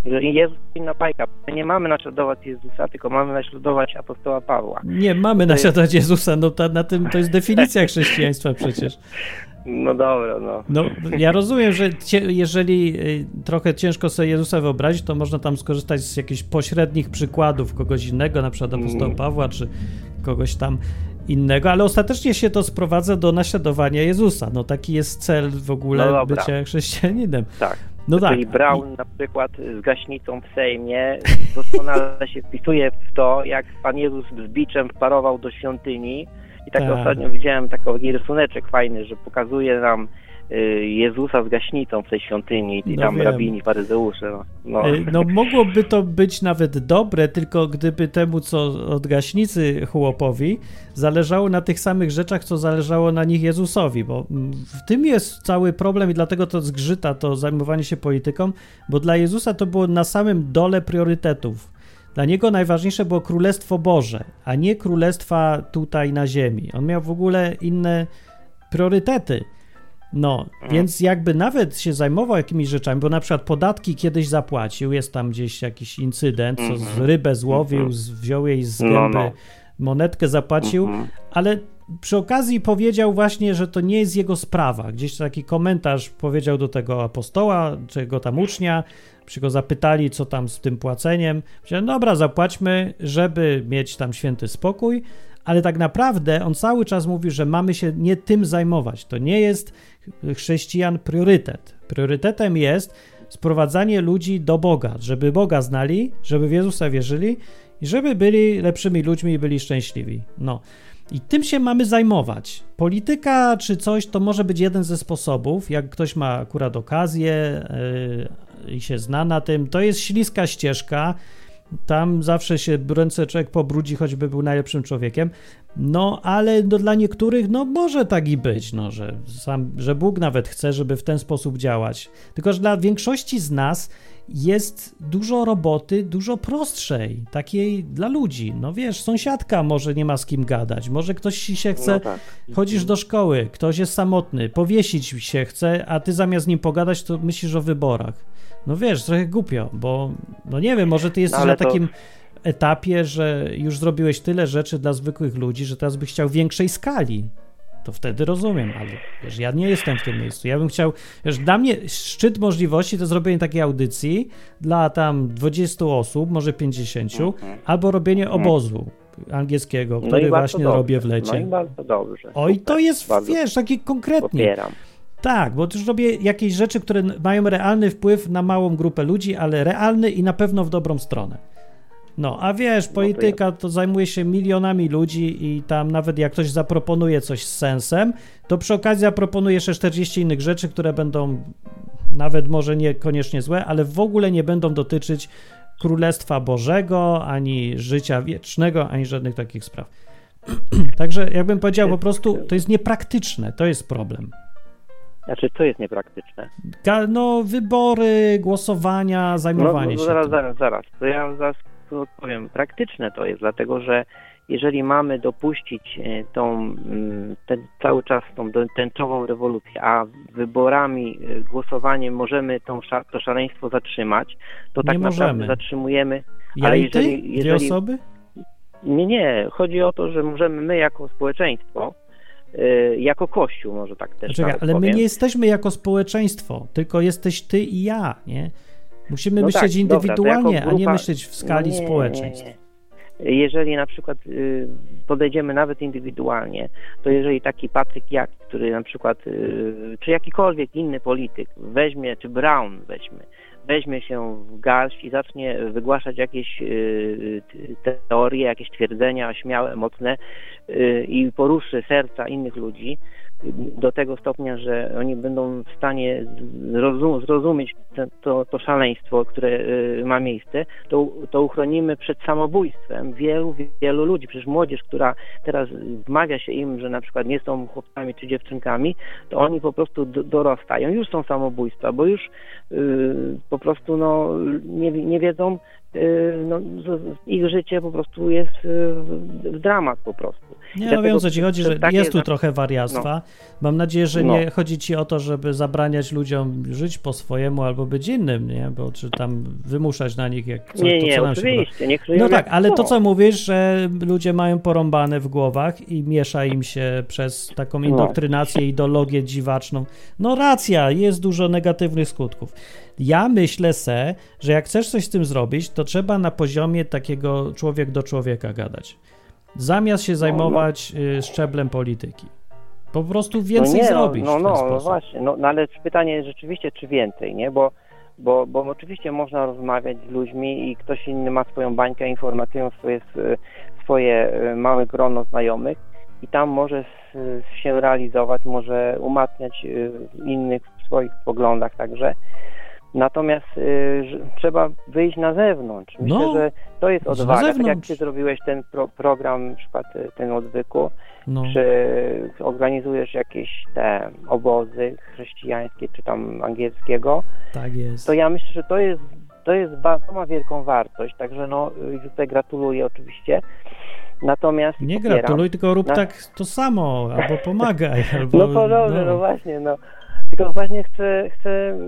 Jezus inna bajka. My nie mamy naśladować Jezusa, tylko mamy naśladować apostoła Pawła. Nie, mamy To jest- naśladować Jezusa, no ta, na tym to jest definicja chrześcijaństwa przecież. No dobra, no. No, ja rozumiem, że cie, jeżeli y, trochę ciężko sobie Jezusa wyobrazić, to można tam skorzystać z jakichś pośrednich przykładów kogoś innego, na przykład apostoła Mm. Pawła, czy kogoś tam innego, ale ostatecznie się to sprowadza do naśladowania Jezusa. No taki jest cel w ogóle No bycia chrześcijaninem. Tak. No tak. Czyli Brown na przykład z gaśnicą w Sejmie doskonale się wpisuje w to, jak Pan Jezus z biczem wparował do świątyni. I tak Tak. ostatnio widziałem taki rysunek fajny, że pokazuje nam Jezusa z gaśnicą w tej świątyni i No tam wiem. rabini, faryzeusze. No, no. Y, No mogłoby to być nawet dobre, tylko gdyby temu, co od gaśnicy chłopowi, zależało na tych samych rzeczach, co zależało na nich Jezusowi, bo mm, w tym jest cały problem i dlatego to zgrzyta to zajmowanie się polityką, bo dla Jezusa to było na samym dole priorytetów. Dla niego najważniejsze było Królestwo Boże, a nie królestwa tutaj na ziemi. On miał w ogóle inne priorytety. No, więc jakby nawet się zajmował jakimiś rzeczami, bo na przykład podatki kiedyś zapłacił, jest tam gdzieś jakiś incydent, co z rybę złowił, z, wziął jej z No, gęby, no. monetkę zapłacił, Mhm. ale przy okazji powiedział właśnie, że to nie jest jego sprawa. Gdzieś taki komentarz powiedział do tego apostoła, czy go tam ucznia, przy go zapytali, co tam z tym płaceniem. Powiedział, dobra, zapłaćmy, żeby mieć tam święty spokój, ale tak naprawdę on cały czas mówi, że mamy się nie tym zajmować. To nie jest chrześcijan priorytet. Priorytetem jest sprowadzanie ludzi do Boga, żeby Boga znali, żeby w Jezusa wierzyli i żeby byli lepszymi ludźmi i byli szczęśliwi. No. I tym się mamy zajmować. Polityka czy coś to może być jeden ze sposobów, jak ktoś ma akurat okazję yy, i się zna na tym, to jest śliska ścieżka. Tam zawsze się ręce człowiek pobrudzi, choćby był najlepszym człowiekiem. No, ale no, dla niektórych, no może tak i być, no, że, sam, że Bóg nawet chce, żeby w ten sposób działać. Tylko, że dla większości z nas jest dużo roboty, dużo prostszej, takiej dla ludzi. No wiesz, sąsiadka może nie ma z kim gadać, może ktoś się chce, No tak. chodzisz do szkoły, ktoś jest samotny, powiesić się chce, a ty zamiast z nim pogadać, to myślisz o wyborach. No wiesz, trochę głupio, bo no nie wiem, może ty jesteś No, na to- takim etapie, że już zrobiłeś tyle rzeczy dla zwykłych ludzi, że teraz byś chciał większej skali. To wtedy rozumiem, ale wiesz, ja nie jestem w tym miejscu. Ja bym chciał, wiesz, dla mnie szczyt możliwości to zrobienie takiej audycji dla tam 20 osób, może 50, albo robienie obozu angielskiego, Mhm. No który właśnie dobrze. robię w lecie. No i bardzo dobrze. Oj, to jest, Bardzo wiesz, takie konkretnie. Popieram. Tak, bo też robię jakieś rzeczy, które mają realny wpływ na małą grupę ludzi, ale realny i na pewno w dobrą stronę. No, a wiesz, polityka to zajmuje się milionami ludzi i tam nawet jak ktoś zaproponuje coś z sensem, to przy okazji zaproponuje jeszcze 40 innych rzeczy, które będą nawet może niekoniecznie złe, ale w ogóle nie będą dotyczyć Królestwa Bożego, ani życia wiecznego, ani żadnych takich spraw. Także jakbym powiedział po prostu, to jest niepraktyczne, to jest problem. Znaczy, co jest niepraktyczne? Ga- No, wybory, głosowania, zajmowanie no, się. zaraz, tym. zaraz, zaraz. To ja zaraz odpowiem. Praktyczne to jest, dlatego że jeżeli mamy dopuścić e, tą, ten, cały czas tą tęczową rewolucję, a wyborami, e, głosowaniem możemy tą, to szaleństwo zatrzymać, to tak Nie naprawdę możemy. zatrzymujemy. Ja ale i ty? jeżeli- Dwie jeżeli- osoby? Nie, nie. Chodzi o to, że możemy my jako społeczeństwo, jako Kościół może tak też Czekaj, ale my powiem. nie jesteśmy jako społeczeństwo, tylko jesteś ty i ja, nie? Musimy No myśleć tak, dobra, indywidualnie, jako a nie grupa- myśleć w skali nie, społeczeństw. Nie, nie. jeżeli na przykład y, podejdziemy nawet indywidualnie, to jeżeli taki Patryk Jak, który na przykład, y, czy jakikolwiek inny polityk weźmie, czy Brown weźmie, weźmie się w garść i zacznie wygłaszać jakieś y, te- teorie, jakieś twierdzenia śmiałe, mocne y, i poruszy serca innych ludzi y, do tego stopnia, że oni będą w stanie zrozum- zrozumieć te, to, to szaleństwo, które y, ma miejsce, to, to uchronimy przed samobójstwem wielu, wielu ludzi. Przecież młodzież, która teraz wmawia się im, że na przykład nie są chłopcami czy dziewczynkami, to oni po prostu do, dorastają. Już są samobójstwa, bo już y, po prostu no, nie, nie wiedzą, no, z- z- ich życie po prostu jest y, w, dramat po prostu. Nie, no dlatego wiem co ci chodzi, że takie jest tu trochę wariactwa. Mam nadzieję, że No. nie chodzi ci o to, żeby zabraniać ludziom żyć po swojemu albo być innym, nie? Bo czy tam wymuszać na nich jak co, Nie, to, nie, co nam się podoba. No tak, ale to co mówisz, że ludzie mają porąbane w głowach i miesza im się przez taką indoktrynację, ideologię dziwaczną. No racja, jest dużo negatywnych skutków. Ja myślę se, że jak chcesz coś z tym zrobić, to trzeba na poziomie takiego człowiek do człowieka gadać. Zamiast się zajmować y, szczeblem polityki. Po prostu więcej no nie, zrobić No, no, no, no właśnie, no, no ale pytanie jest rzeczywiście, czy więcej, nie? Bo, bo, bo oczywiście można rozmawiać z ludźmi i ktoś inny ma swoją bańkę informacyjną, swoje, swoje e, małe grono znajomych i tam może się realizować, może umacniać e, innych w swoich poglądach także. Natomiast że trzeba wyjść na zewnątrz. Myślę, No, że to jest odwaga. Tak jak ty zrobiłeś ten pro, program, na przykład e, ten odwyku, No. czy organizujesz jakieś te obozy chrześcijańskie, czy tam angielskiego, Tak jest. to ja myślę, że to jest, to jest to ma wielką wartość, także no y, tutaj gratuluję oczywiście. Natomiast Nie popieram. gratuluj, tylko rób Na- tak to samo, albo pomagaj, albo... No to dobrze, no. właśnie, no. Tylko właśnie chcę, chcę,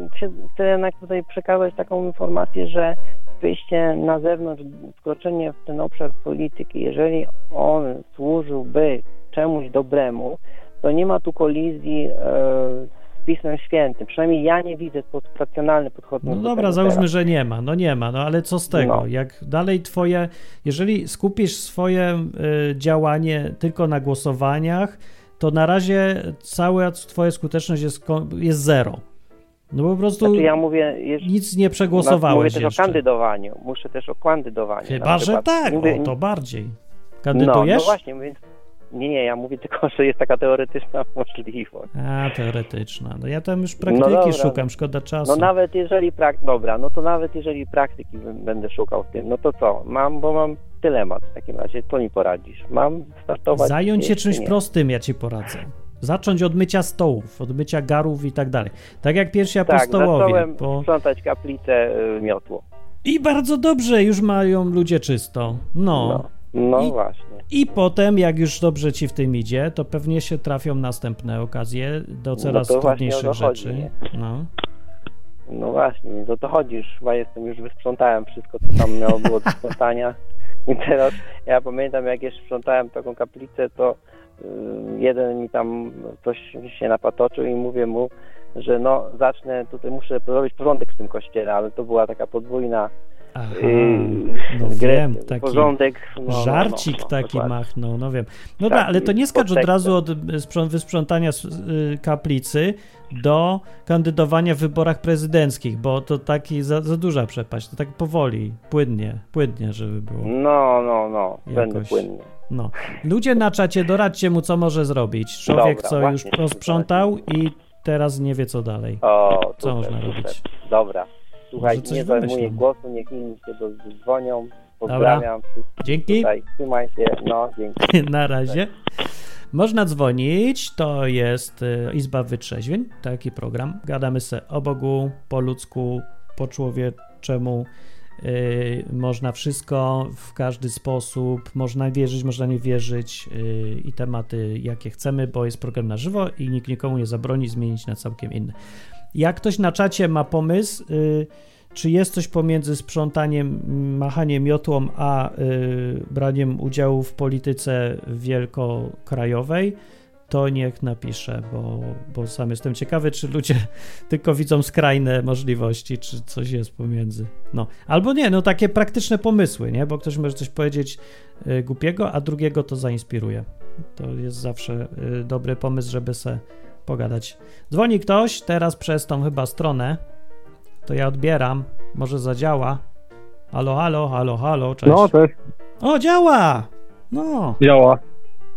chcę, jednak tutaj przekazać taką informację, że wyjście na zewnątrz, wkroczenie w ten obszar polityki, jeżeli on służyłby czemuś dobremu, to nie ma tu kolizji e, z Pismem Świętym. Przynajmniej ja nie widzę sposób racjonalny podchodząc No do dobra, załóżmy, teraz. że nie ma. No nie ma, no ale co z tego? No. Jak dalej twoje, jeżeli skupisz swoje y, działanie tylko na głosowaniach, to na razie cała twoja skuteczność jest, jest zero. No po prostu Znaczy ja mówię, nic nie mówię przegłosowałeś też jeszcze. o kandydowaniu. Muszę też o kandydowaniu. Chyba, że tak, Mówię- o, to bardziej. No, Kandydujesz? no właśnie, więc nie, nie, ja mówię tylko, że jest taka teoretyczna możliwość. A, teoretyczna. No ja tam już No praktyki dobra. szukam, szkoda czasu. No nawet jeżeli prak... dobra, no to nawet jeżeli praktyki będę szukał w tym, no to co? Mam, bo mam dylemat w takim razie, co mi poradzisz? Mam startować? Zająć się czymś nie? prostym, ja ci poradzę. Zacząć od mycia stołów, od mycia garów i tak dalej. Tak jak pierwsi Tak, apostołowie. zacząłem bo... sprzątać kaplicę y, miotło. I bardzo dobrze, już mają ludzie czysto. No. No, no I- właśnie. I potem, jak już dobrze ci w tym idzie, to pewnie się trafią następne okazje do coraz No to właśnie o trudniejszych to chodzi, rzeczy. nie? No. No właśnie, więc o to chodzi, już chyba jestem, już wysprzątałem wszystko, co tam miało było do sprzątania. I teraz, ja pamiętam, jak jeszcze sprzątałem taką kaplicę, to y, jeden mi tam coś się napatoczył i mówię mu, że no zacznę, tutaj muszę robić porządek w tym kościele, ale to była taka podwójna Aha, no wiem, taki porządek. No, no, żarcik no, no, taki dokładnie. machnął, no wiem. No Tak, tak, ale to nie skacz od razu od sprząt- wysprzątania y, kaplicy do kandydowania w wyborach prezydenckich, bo to taki za, za duża przepaść, to tak powoli, płynnie, płynnie, żeby było. No, no, no, będę Jakoś. płynny. No. Ludzie na czacie, doradźcie mu, co może zrobić. Człowiek, Dobra, co już posprzątał i teraz nie wie, co dalej. O, Co super, można super. robić? Dobra. Słuchaj, nie zajmuję głosu, niech inni się dzwonią. Pozdrawiam wszystkich Dzięki. tutaj. Trzymaj się. No, dzięki. Na razie. Można dzwonić, to jest y, Izba Wytrzeźwień, taki program. Gadamy se o Bogu, po ludzku, po człowieczemu. Y, można wszystko w każdy sposób, można wierzyć, można nie wierzyć y, i tematy jakie chcemy, bo jest program na żywo i nikt nikomu nie zabroni zmienić na całkiem inny. Jak ktoś na czacie ma pomysł, y, czy jest coś pomiędzy sprzątaniem, machaniem miotłą, a y, braniem udziału w polityce wielkokrajowej, to niech napisze, bo, bo sam jestem ciekawy, czy ludzie tylko widzą skrajne możliwości, czy coś jest pomiędzy. No, albo nie, no takie praktyczne pomysły, nie? Bo ktoś może coś powiedzieć y, głupiego, a drugiego to zainspiruje. To jest zawsze dobry pomysł, żeby se pogadać. Dzwoni ktoś teraz przez tą chyba stronę. To ja odbieram. Może zadziała. Halo, halo, halo, halo, cześć. No, jest, O, działa! No, działa.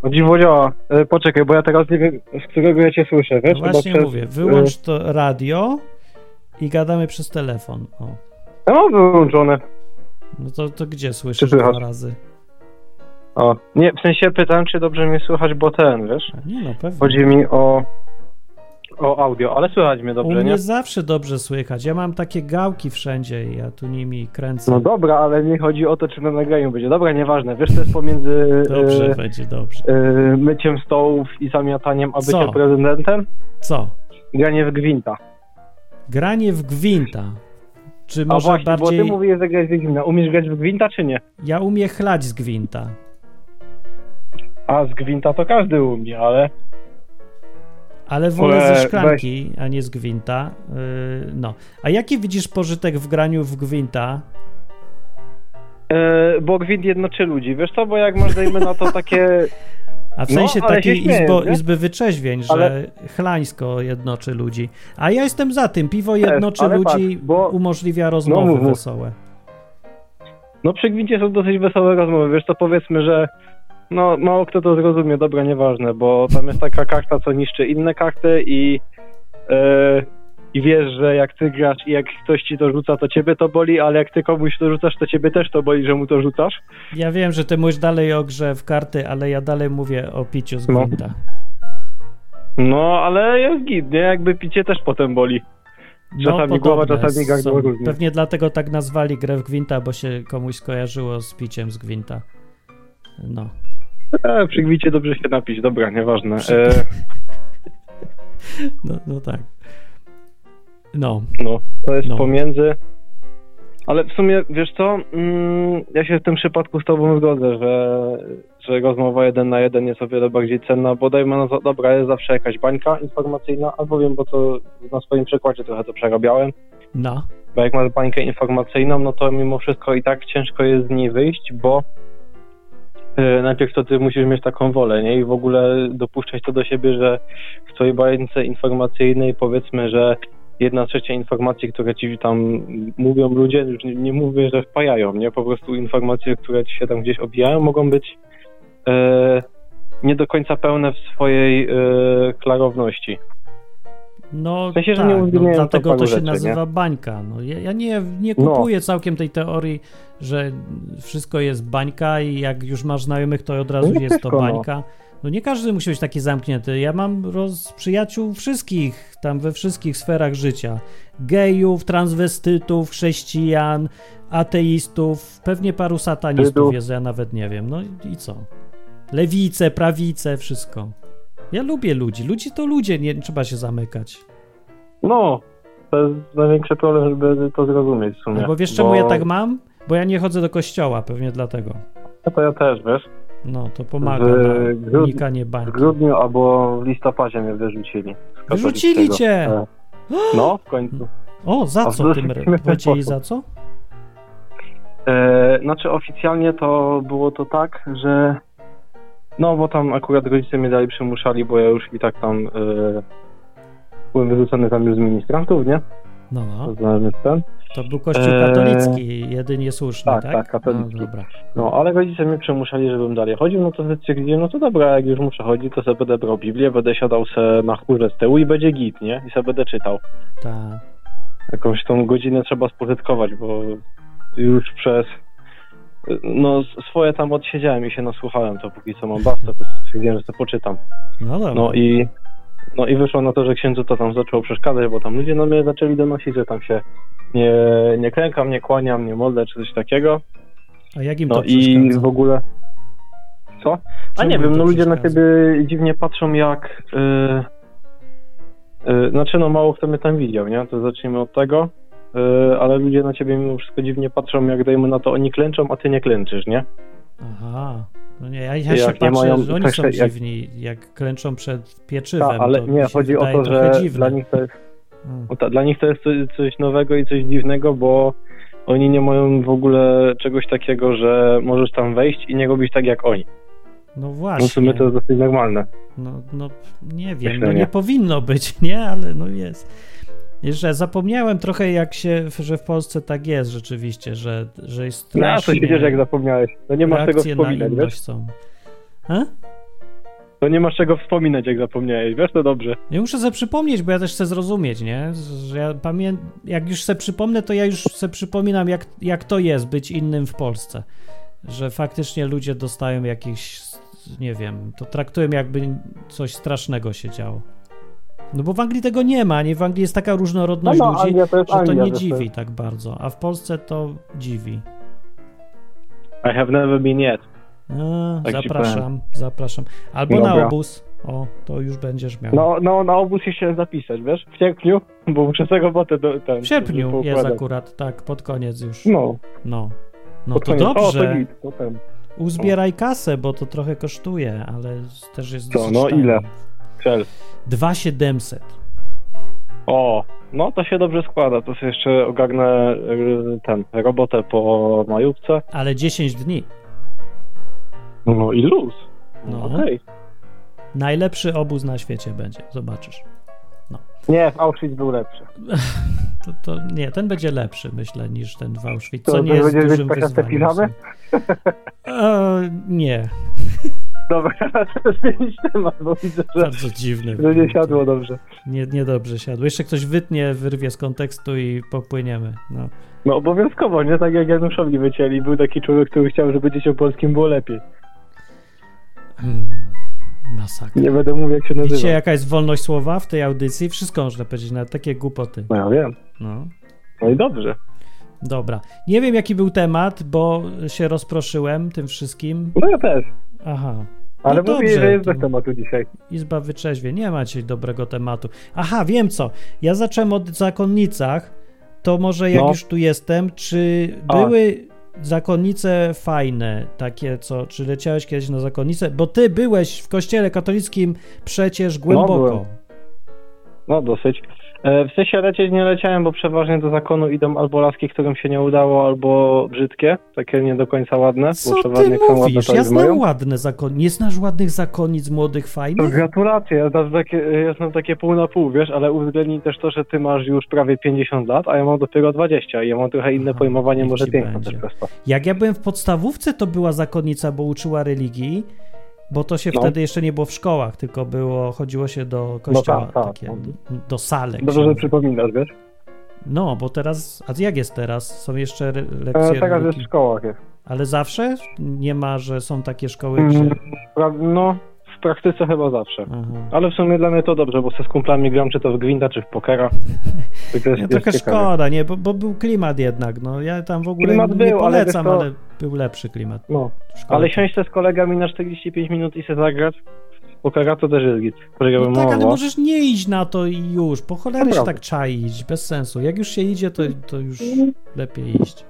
O dziwo działa. E, poczekaj, bo ja teraz nie wiem, z którego ja cię słyszę, wiesz? no właśnie przez- mówię. Wyłącz to radio i gadamy przez telefon. O, Ja mam wyłączone. no to, to gdzie słyszysz dwa razy? O, nie, w sensie pytałem, czy dobrze mnie słychać, bo ten, wiesz? Nie no, pewnie. Chodzi mi o, o audio, ale słychać mnie U dobrze, mnie nie? zawsze dobrze słychać. Ja mam takie gałki wszędzie i ja tu nimi kręcę. No dobra, ale nie chodzi o to, czy na nagraniu będzie. Dobra, nieważne. Wiesz, to jest pomiędzy Dobrze e, będzie, dobrze. e, myciem stołów i zamiataniem, a byciem prezydentem? Co? Granie w gwinta. Granie w gwinta. Czy A może właśnie, bardziej... bo ty mówisz, że grać w gwinta. Umiesz grać w gwinta, czy nie? Ja umiem chlać z gwinta. A z gwinta to każdy umie, ale... Ale wolę ze szklanki, a nie z gwinta. Yy, no. A jaki widzisz pożytek w graniu w gwinta? E, bo gwint jednoczy ludzi. Wiesz co, bo jak masz, dajmy na to takie... A w No, sensie ale takiej śmieję, izbo, izby wyczeźwień, że Ale- chlańsko jednoczy ludzi. A ja jestem za tym. Piwo jednoczy ale ludzi, patrz, bo- umożliwia rozmowy mów, mów. wesołe. No przy gwincie są dosyć wesołe rozmowy. Wiesz co, powiedzmy, że no mało kto to zrozumie, dobra, nieważne, bo tam jest taka karta, co niszczy inne karty i e, i wiesz, że jak ty grasz i jak ktoś ci to rzuca, to ciebie to boli, ale jak ty komuś to rzucasz, to ciebie też to boli, że mu to rzucasz. Ja wiem, że ty mówisz dalej o grze w karty, ale ja dalej mówię o piciu z No. gwinta. No, ale jest git, nie? Jakby picie też potem boli. Czasami głowa, podobne czasami gardło różnie. Pewnie dlatego tak nazwali grę w gwinta, bo się komuś skojarzyło z piciem z gwinta. No. E, przy gwicie dobrze się napić, dobra, nieważne. E, No, no tak. No. No, to jest No. pomiędzy. Ale w sumie, wiesz co, mm, ja się w tym przypadku z tobą zgodzę, że, że rozmowa jeden na jeden jest o wiele bardziej cenna, bo dajmy na to, dobra, jest zawsze jakaś bańka informacyjna, albo wiem, bo to na swoim przykładzie trochę to przerabiałem, No. bo jak masz bańkę informacyjną, no to mimo wszystko i tak ciężko jest z niej wyjść, bo najpierw to ty musisz mieć taką wolę, nie? I w ogóle dopuszczać to do siebie, że w twojej bajce informacyjnej powiedzmy, że jedna trzecia informacji, które ci tam mówią ludzie, już nie, nie mówię, że wpajają, nie? Po prostu informacje, które ci się tam gdzieś obijają, mogą być e, nie do końca pełne w swojej e, klarowności. No W sensie, że tak, nie no, uwzględniają dlatego to paru się rzeczy, nazywa bańka. No, ja, ja nie, nie No. kupuję całkiem tej teorii, że wszystko jest bańka i jak już masz znajomych, to od razu No nie jest to no. bańka. No nie każdy musi być taki zamknięty. Ja mam roz, przyjaciół wszystkich, tam we wszystkich sferach życia. Gejów, transwestytów, chrześcijan, ateistów, pewnie paru satanistów Żydów. jest, ja nawet nie wiem. No i co? Lewice, prawice, wszystko. Ja lubię ludzi. Ludzi to ludzie, nie trzeba się zamykać. No, to jest największy problem, żeby to zrozumieć w sumie. No bo wiesz czemu ja tak mam? Bo ja nie chodzę do kościoła, pewnie dlatego. No to ja też, wiesz. No, to pomaga W na unikanie W bańki. grudniu albo w listopadzie mnie wyrzucili. Wyrzucili cię! E, No, w końcu. O, za A co w tym sposób. za co? E, znaczy oficjalnie to było to tak, że no bo tam akurat rodzice mnie dalej przymuszali, bo ja już i tak tam e, byłem wyrzucony tam już z ministrantów, nie? No, no. Ten. To był kościół Eee, katolicki, jedynie słuszny, tak? tak, tak, katolicki. No, dobra. No, ale rodzice mnie przymuszali, żebym dalej chodził, no to stwierdziłem, no to dobra, jak już muszę chodzić, to sobie będę brał Biblię, będę siadał se na chmurze z tyłu i będzie git, nie? I sobie będę czytał. Ta. Jakąś tą godzinę trzeba spożytkować, bo już przez no swoje tam odsiedziałem i się nasłuchałem, to póki co mam basta, to stwierdziłem, że to poczytam. No dobra. No i no i wyszło na to, że księdzu to tam zaczęło przeszkadzać, bo tam ludzie na mnie zaczęli donosić, że tam się nie, nie klękam, nie kłaniam, nie modlę, czy coś takiego. A jak im No to i w ogóle. Co? A Czemu nie wiem, no ludzie na ciebie dziwnie patrzą jak. Yy, yy, znaczy, no mało kto mnie tam widział, nie? To zacznijmy od tego. Yy, ale ludzie na ciebie mimo wszystko dziwnie patrzą, jak dajmy na to, oni klęczą, a ty nie klęczysz, nie? Aha. No nie, ja, ja się nie patrzę, mają że oni też- są jak- dziwni, jak klęczą przed pieczywem. Ta, ale to nie, chodzi o to, że dziwne. dla nich to jest Mm. No tak, dla nich to jest coś, coś nowego i coś dziwnego, bo oni nie mają w ogóle czegoś takiego, że możesz tam wejść i nie robić tak jak oni. No No w właśnie. sumie to jest dosyć normalne. No, no nie wiem, Myślę, no nie nie. powinno być, nie? Ale no jest. Jeszcze zapomniałem trochę, jak się, że w Polsce tak jest rzeczywiście, że, że jest No, strasznie... to się jak zapomniałeś. No nie masz na wspominać, wiesz? są. To nie masz czego wspominać, jak zapomniałeś, wiesz, to dobrze. Ja muszę sobie przypomnieć, bo ja też chcę zrozumieć, nie? Że ja pamię... Jak już sobie przypomnę, to ja już sobie przypominam, jak, jak to jest być innym w Polsce. Że faktycznie ludzie dostają jakiś, nie wiem, to traktują jakby coś strasznego się działo. No bo w Anglii tego nie ma, nie? W Anglii jest taka różnorodność No, no, ludzi, Anglia to jest że to Anglia, nie dziwi tak bardzo, a w Polsce to dziwi. I have never been yet. A, Tak zapraszam, zapraszam. Albo na Dobra. obóz. O, to już będziesz miał. No, no, na obóz się chciałem zapisać, wiesz? W sierpniu, bo muszę sobie robotę do, ten, w sierpniu jest akurat, tak, pod koniec już. No, No. No pod to koniec. O, to dobrze. nic, to ten. Uzbieraj kasę, bo to trochę kosztuje, ale też jest Co, dosyć no ile? Cel. 2700. O, no to się dobrze składa. To sobie jeszcze ogarnę y, ten, robotę po majówce. Ale 10 dni. No i luz. No. No. Okej. Najlepszy obóz na świecie będzie, zobaczysz. Nie, w Auschwitz był lepszy. To, to nie, ten będzie lepszy, myślę, niż ten w Auschwitz, To co ty nie jest dużym wyzwaniem. pilamy? E, nie, Dobra, zmienić temat, bo widzę, że, bardzo dziwny. że nie siadło dobrze. Nie, niedobrze siadło. Jeszcze ktoś wytnie, wyrwie z kontekstu i popłyniemy. No. No obowiązkowo, nie? Tak jak Januszowi wycięli. Był taki człowiek, który chciał, żeby dzieciom polskim było lepiej. Hmm, masakra. Nie będę mówił, jak się nazywa. Widzicie, jaka jest wolność słowa w tej audycji? Wszystko można powiedzieć, nawet takie głupoty. No ja wiem. No. No i dobrze. Dobra. Nie wiem, jaki był temat, bo się rozproszyłem tym wszystkim. No ja też. Aha. Ale No mówię, dobrze, że jest bez tematu dzisiaj. Izba wyczeźwie. Nie ma dzisiaj dobrego tematu. Aha, wiem co. Ja zacząłem od zakonnicach. To może jak No. już tu jestem, czy A. były zakonnice fajne, takie co, czy leciałeś kiedyś na zakonnicę? Bo ty byłeś w kościele katolickim przecież głęboko. byłem. No dosyć. E, W sensie lecieć nie leciałem, bo przeważnie do zakonu idą albo laski, którym się nie udało, albo brzydkie, takie nie do końca ładne, bo Co przeważnie ty ładne, mówisz? to Ja znam ładne zakon... Nie znasz ładnych zakonnic młodych, To fajnych? gratulacje, ja znam, takie, ja znam takie pół na pół, wiesz, ale uwzględnij też to, że ty masz już prawie 50 lat, a ja mam dopiero 20 i ja mam trochę inne Aha, pojmowanie może będzie. też przez to. Jak ja byłem w podstawówce, to była zakonnica, bo uczyła religii, bo to się No. wtedy jeszcze nie było w szkołach, tylko było, chodziło się do kościoła, tak, tak. takie, do salek. Dobrze, że przypominasz, wiesz? No, bo teraz, a jak jest teraz? Są jeszcze E, lekcje teraz jest w szkołach jest. Ale zawsze? Nie ma, że są takie szkoły, Mm, gdzie... No, praktyce chyba zawsze. Aha. Ale w sumie dla mnie to dobrze, bo ze z kumplami gram czy to w Gwinta, czy w pokera. To jest, jest trochę ciekawe. szkoda, nie, bo, bo był klimat jednak, no ja tam w ogóle Klimat nie był, ale polecam, wiesz co- ale był lepszy klimat. No, ale siąść z kolegami na 45 minut i se zagrać w pokera to też jest git. No tak, ale możesz nie iść na to i już. Po cholerę się Naprawdę. tak czaić, bez sensu. Jak już się idzie, to, to już lepiej iść.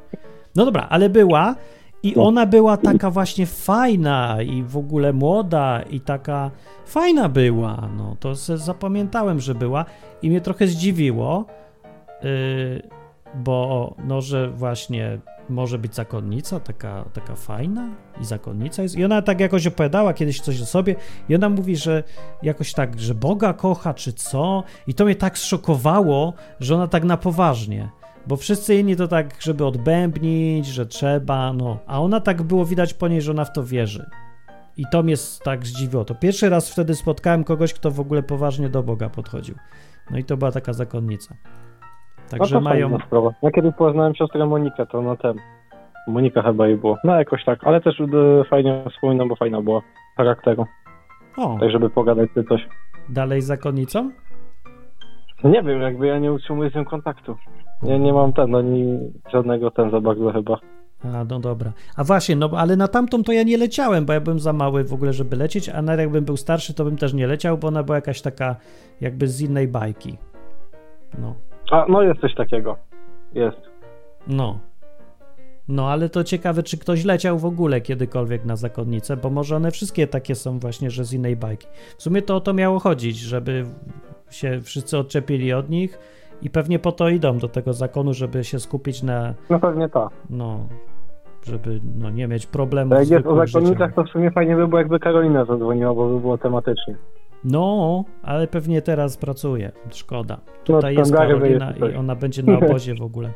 No dobra, ale była i No. ona była taka właśnie fajna i w ogóle młoda i taka fajna była. No to zapamiętałem, że była i mnie trochę zdziwiło, yy, bo no, że właśnie może być zakonnica, taka, taka fajna i zakonnica jest. I ona tak jakoś opowiadała kiedyś coś o sobie i ona mówi, że jakoś tak, że Boga kocha, czy co. I to mnie tak zszokowało, że ona tak na poważnie. Bo wszyscy inni to tak, żeby odbębnić, że trzeba, no. A ona tak było widać po niej, że ona w to wierzy. I to mnie tak zdziwiło. To pierwszy raz wtedy spotkałem kogoś, kto w ogóle poważnie do Boga podchodził. No i to była taka zakonnica. Także no mają. sprawa. Ja kiedyś poznałem siostrę Monikę, to na ten. Monika chyba jej było. No jakoś tak, ale też e, fajnie wspominam, bo fajna była charakteru. O, Tak, żeby pogadać czy coś. dalej zakonnicą? No nie wiem, jakby ja nie utrzymuję z nią kontaktu. Ja nie mam ten, ani żadnego ten za bardzo chyba. A, no dobra. A właśnie, no ale na tamtą to ja nie leciałem, bo ja byłem za mały w ogóle, żeby lecieć, a nawet jakbym był starszy, to bym też nie leciał, bo ona była jakaś taka jakby z innej bajki. No, A, no jest coś takiego. Jest. no. No ale to ciekawe, czy ktoś leciał w ogóle kiedykolwiek na zakonnicę, bo może one wszystkie takie są właśnie, że z innej bajki. W sumie to o to miało chodzić, żeby się wszyscy odczepili od nich i pewnie po to idą do tego zakonu, żeby się skupić na, No pewnie tak. no, żeby no, nie mieć problemu jak z jest o zakonnicach, to w sumie fajnie by było, jakby Karolina zadzwoniła, bo by było tematycznie. No, ale pewnie teraz pracuje. Szkoda. No, Tutaj jest Skandary Karolina coś. i ona będzie na obozie w ogóle.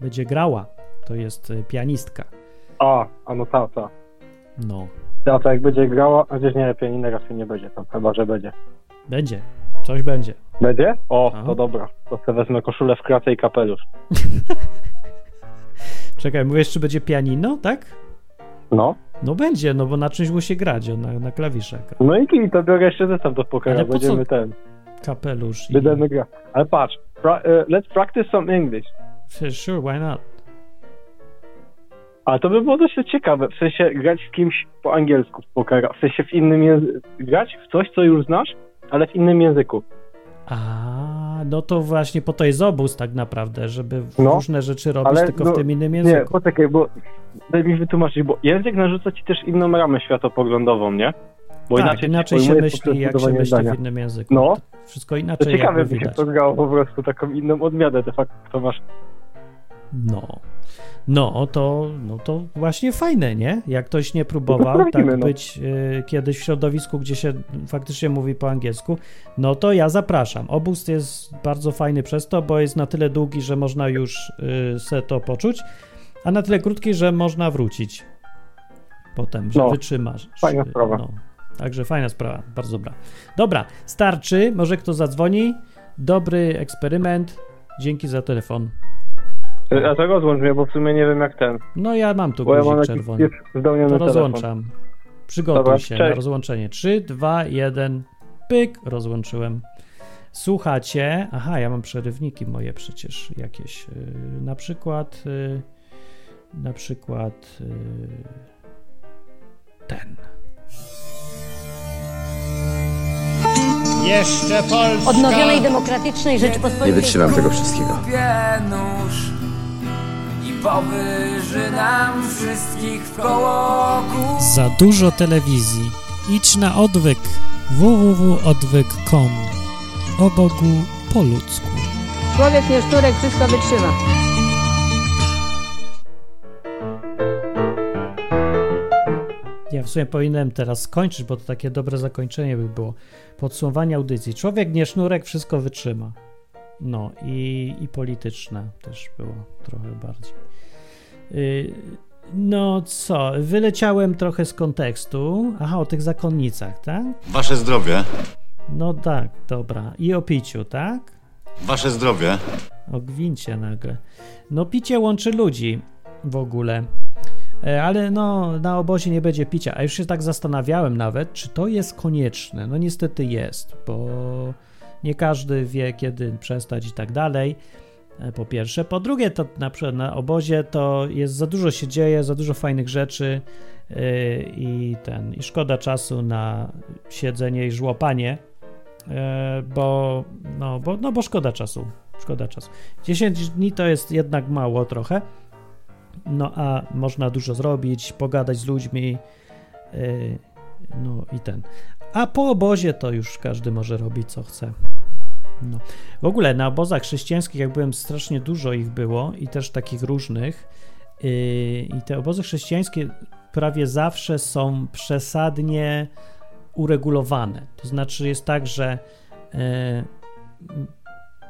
Będzie grała. To jest y, pianistka. A, a no ta, ta. No, Ta, ta jak będzie grała, a gdzieś nie, pianina raczej nie będzie tam, chyba, że będzie. będzie. Coś będzie. Będzie? O, A. to dobra. To sobie wezmę koszulę w kratę i kapelusz. Czekaj, mówisz, czy będzie pianino, tak? No. No będzie, no bo na czymś musi grać, na, na klawiszach. No i kij, to biorę jeszcze zestaw do pokera, będziemy co? ten, Kapelusz i... będziemy grać. Ale patrz, pra, e, let's practice some English. Sure, why not? Ale to by było dosyć ciekawe, w sensie grać z kimś po angielsku w pokera, w sensie w innym języku, grać w coś, co już znasz, ale w innym języku. A, no to właśnie po to jest obóz tak naprawdę, żeby No, różne rzeczy robić, ale tylko no, w tym innym Nie, języku. poczekaj, bo daj mi wytłumaczyć, bo język narzuca ci też inną ramę światopoglądową, nie? Bo tak, inaczej, inaczej, się myśli, jak się myśli zdania. w innym języku. No. Wszystko inaczej ciekawe by się grało po prostu, taką inną odmianę de facto masz. No. No, to, no to właśnie fajne, nie? Jak ktoś nie próbował No tak no. być y, kiedyś w środowisku, gdzie się faktycznie mówi po angielsku, no to ja zapraszam. Obóz jest bardzo fajny przez to, bo jest na tyle długi, że można już y, se to poczuć, a na tyle krótki, że można wrócić potem, że No, wytrzymasz. fajna sprawa. No. Także fajna sprawa, bardzo dobra. Dobra, starczy, może kto zadzwoni. Dobry eksperyment. Dzięki za telefon. A to rozłącz mnie, bo w sumie nie wiem jak ten. No ja mam tu ja guzik jakiś czerwony. To telefon. rozłączam. Przygotuj Dobra, się cześć. na rozłączenie. 3, 2, 1, pyk, rozłączyłem. Słuchacie. Aha, ja mam przerywniki moje przecież jakieś. Yy, na przykład. Yy, na przykład. Yy, ten. Jeszcze Polska. odnowionej demokratycznej Rzeczypospolitej. Nie wytrzymam tego wszystkiego. Powyży nam wszystkich w koło kół. Za dużo telewizji. Idź na odwyk www.odwyk.com O Bogu po ludzku. Człowiek nie szturek, wszystko wytrzyma. Ja w sumie powinienem teraz skończyć, bo to takie dobre zakończenie by było. Podsumowanie audycji. Człowiek nie sznurek, wszystko wytrzyma. No i, i polityczne też było trochę bardziej. Yy, no co, wyleciałem trochę z kontekstu. Aha, o tych zakonnicach, tak? Wasze zdrowie, No tak, dobra. I o piciu, tak? wasze zdrowie. O gwincie nagle. No picie łączy ludzi w ogóle. E, Ale no, na obozie nie będzie picia. A już się tak zastanawiałem nawet, czy to jest konieczne. No niestety jest, bo nie każdy wie, kiedy przestać i tak dalej. E, Po pierwsze. Po drugie, to na przykład na obozie to jest za dużo się dzieje, za dużo fajnych rzeczy yy, i ten, i szkoda czasu na siedzenie i żłopanie, e, bo, no, bo, no bo szkoda czasu. Szkoda czasu. 10 dni to jest jednak mało trochę. No a można dużo zrobić, pogadać z ludźmi. yy, no i ten. A po obozie to już każdy może robić co chce. No. W ogóle na obozach chrześcijańskich, jak byłem, strasznie dużo ich było i też takich różnych. Yy, I te obozy chrześcijańskie prawie zawsze są przesadnie uregulowane. To znaczy jest tak, że e,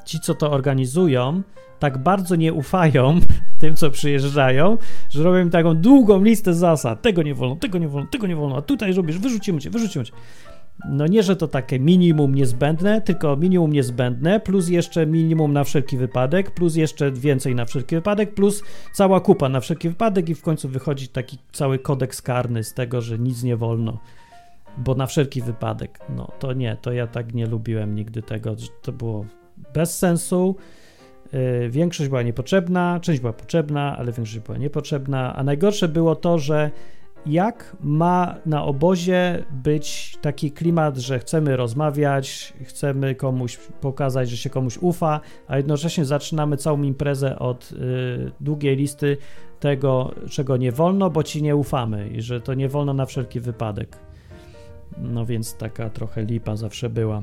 ci, co to organizują, tak bardzo nie ufają tym, co przyjeżdżają, że robią im taką długą listę zasad. Tego nie wolno, tego nie wolno, tego nie wolno, a tutaj robisz, wyrzucimy cię, wyrzucimy cię. No nie, że to takie minimum niezbędne, tylko minimum niezbędne, plus jeszcze minimum na wszelki wypadek, plus jeszcze więcej na wszelki wypadek, plus cała kupa na wszelki wypadek i w końcu wychodzi taki cały kodeks karny z tego, że nic nie wolno, bo na wszelki wypadek. No to nie, to ja tak nie lubiłem nigdy tego, że to było bez sensu. Yy, większość była niepotrzebna, część była potrzebna, ale większość była niepotrzebna, a najgorsze było to, że jak ma na obozie być taki klimat, że chcemy rozmawiać, chcemy komuś pokazać, że się komuś ufa, a jednocześnie zaczynamy całą imprezę od y, długiej listy tego, czego nie wolno, bo ci nie ufamy i że to nie wolno na wszelki wypadek. No więc taka trochę lipa zawsze była.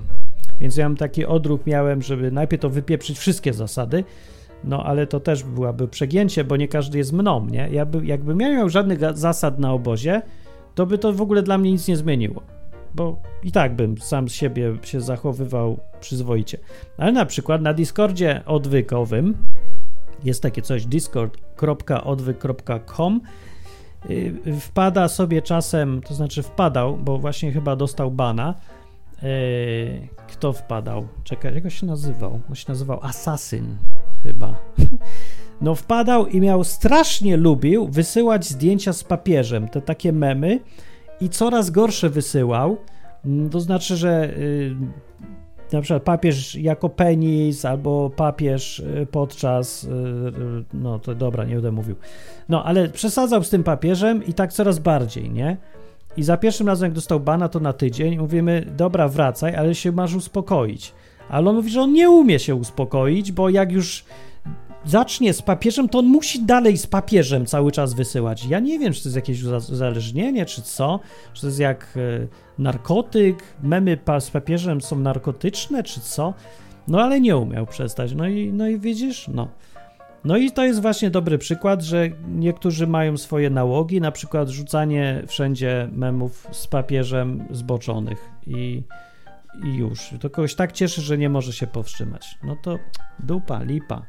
Więc ja mam taki odruch miałem, żeby najpierw to wypieprzyć wszystkie zasady, no ale to też byłaby przegięcie, bo nie każdy jest mną, nie? Ja by, jakbym nie miał żadnych zasad na obozie, to by to w ogóle dla mnie nic nie zmieniło. Bo i tak bym sam z siebie się zachowywał przyzwoicie. Ale na przykład na Discordzie odwykowym jest takie coś discord.odwyk.com y, wpada sobie czasem, to znaczy wpadał, bo właśnie chyba dostał bana. Y, Kto wpadał? Czekaj, jak on się nazywał? On się nazywał Assassin chyba. No wpadał i miał strasznie lubił wysyłać zdjęcia z papieżem, te takie memy i coraz gorsze wysyłał. Mm, To znaczy, że y, na przykład papież jako penis albo papież y, podczas y, no to dobra, nie będę mówił. No, ale przesadzał z tym papieżem i tak coraz bardziej, nie? I za pierwszym razem, jak dostał bana, to na tydzień mówimy, dobra, wracaj, ale się masz uspokoić. Ale on mówi, że on nie umie się uspokoić, bo jak już zacznie z papieżem, to on musi dalej z papieżem cały czas wysyłać. Ja nie wiem, czy to jest jakieś uza- uzależnienie, czy co, czy to jest jak e, narkotyk, memy z papieżem są narkotyczne, czy co. No ale nie umiał przestać. No i, no i widzisz, no. No i to jest właśnie dobry przykład, że niektórzy mają swoje nałogi, na przykład rzucanie wszędzie memów z papieżem zboczonych i, i już. To kogoś tak cieszy, że nie może się powstrzymać. No to dupa, lipa.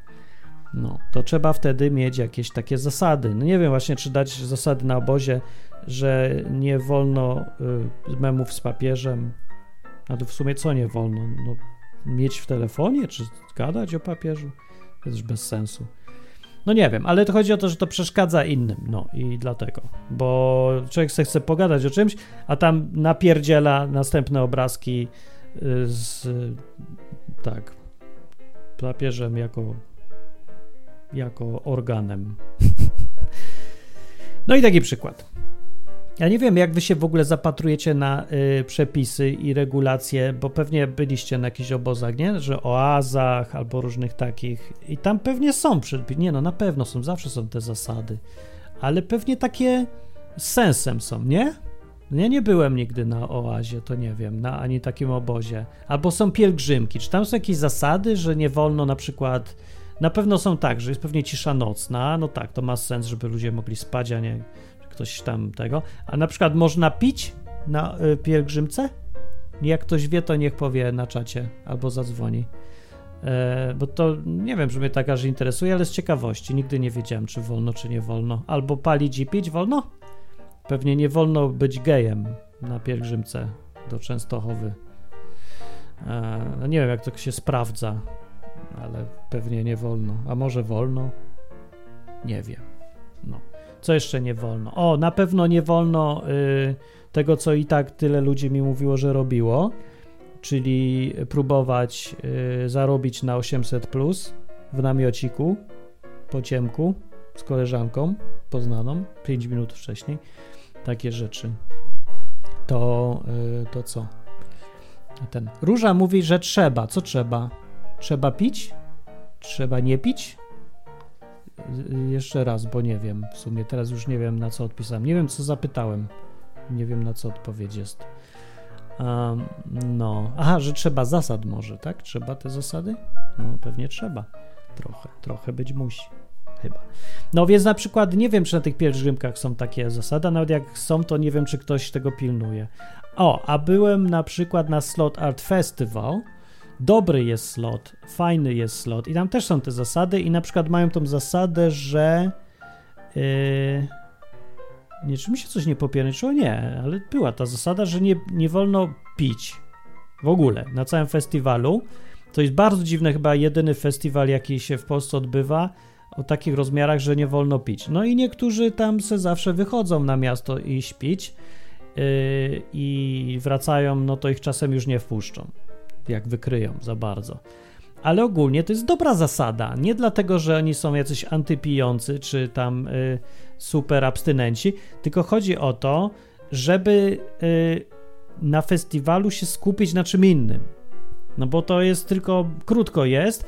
No, to trzeba wtedy mieć jakieś takie zasady. No nie wiem właśnie, czy dać zasady na obozie, że nie wolno y, memów z papieżem. A to w sumie co nie wolno? No, mieć w telefonie, czy gadać o papieżu? To jest już bez sensu. No nie wiem, ale to chodzi o to, że to przeszkadza innym, no i dlatego, bo człowiek se chce pogadać o czymś, a tam napierdziela następne obrazki z, tak, papieżem jako, jako organem. No i taki przykład. Ja nie wiem, jak wy się w ogóle zapatrujecie na y, przepisy i regulacje, bo pewnie byliście na jakichś obozach, nie? Że oazach albo różnych takich. I tam pewnie są przepisy. Nie no, na pewno są, zawsze są te zasady. Ale pewnie takie sensem są, nie? Ja nie byłem nigdy na oazie, to nie wiem, na ani takim obozie. Albo są pielgrzymki. Czy tam są jakieś zasady, że nie wolno na przykład. Na pewno są tak, że jest pewnie cisza nocna. No tak, to ma sens, żeby ludzie mogli spać, a nie ktoś tam tego. A na przykład można pić na y, pielgrzymce? Jak ktoś wie, to niech powie na czacie albo zadzwoni. E, bo to nie wiem, że mnie tak aż interesuje, ale z ciekawości. Nigdy nie wiedziałem, czy wolno, czy nie wolno. Albo palić i pić wolno? Pewnie nie wolno być gejem na pielgrzymce do Częstochowy. E, no nie wiem, jak to się sprawdza, ale pewnie nie wolno. A może wolno? Nie wiem. No. Co jeszcze nie wolno? O, na pewno nie wolno y, tego, co i tak tyle ludzi mi mówiło, że robiło, czyli próbować y, zarobić na 800 plus w namiociku po ciemku z koleżanką poznaną 5 minut wcześniej. Takie rzeczy. To, y, to co? Ten. Róża mówi, że trzeba. Co trzeba? Trzeba pić? Trzeba nie pić? Y, Jeszcze raz, bo nie wiem. W sumie teraz już nie wiem, na co odpisałem. Nie wiem, co zapytałem. Nie wiem, na co odpowiedź jest. Um, no. Aha, że trzeba zasad może, tak? Trzeba te zasady? No, pewnie trzeba. Trochę, trochę być musi. Chyba. No więc na przykład nie wiem, czy na tych pielgrzymkach są takie zasady, nawet jak są, to nie wiem, czy ktoś tego pilnuje. O, a byłem na przykład na Slot Art Festival. Dobry jest slot, fajny jest slot i tam też są te zasady i na przykład mają tą zasadę, że yy, nie, czy mi się coś nie popierniczyło? Nie, ale była ta zasada, że nie, nie wolno pić w ogóle na całym festiwalu. To jest bardzo dziwne, chyba jedyny festiwal, jaki się w Polsce odbywa o takich rozmiarach, że nie wolno pić. No i niektórzy tam se zawsze wychodzą na miasto i śpić yy, i wracają, no to ich czasem już nie wpuszczą, jak wykryją za bardzo. ale ogólnie to jest dobra zasada. Nie dlatego, że oni są jacyś antypijący, czy tam y, super abstynenci, tylko chodzi o to, żeby y, na festiwalu się skupić na czym innym. No bo to jest tylko, krótko jest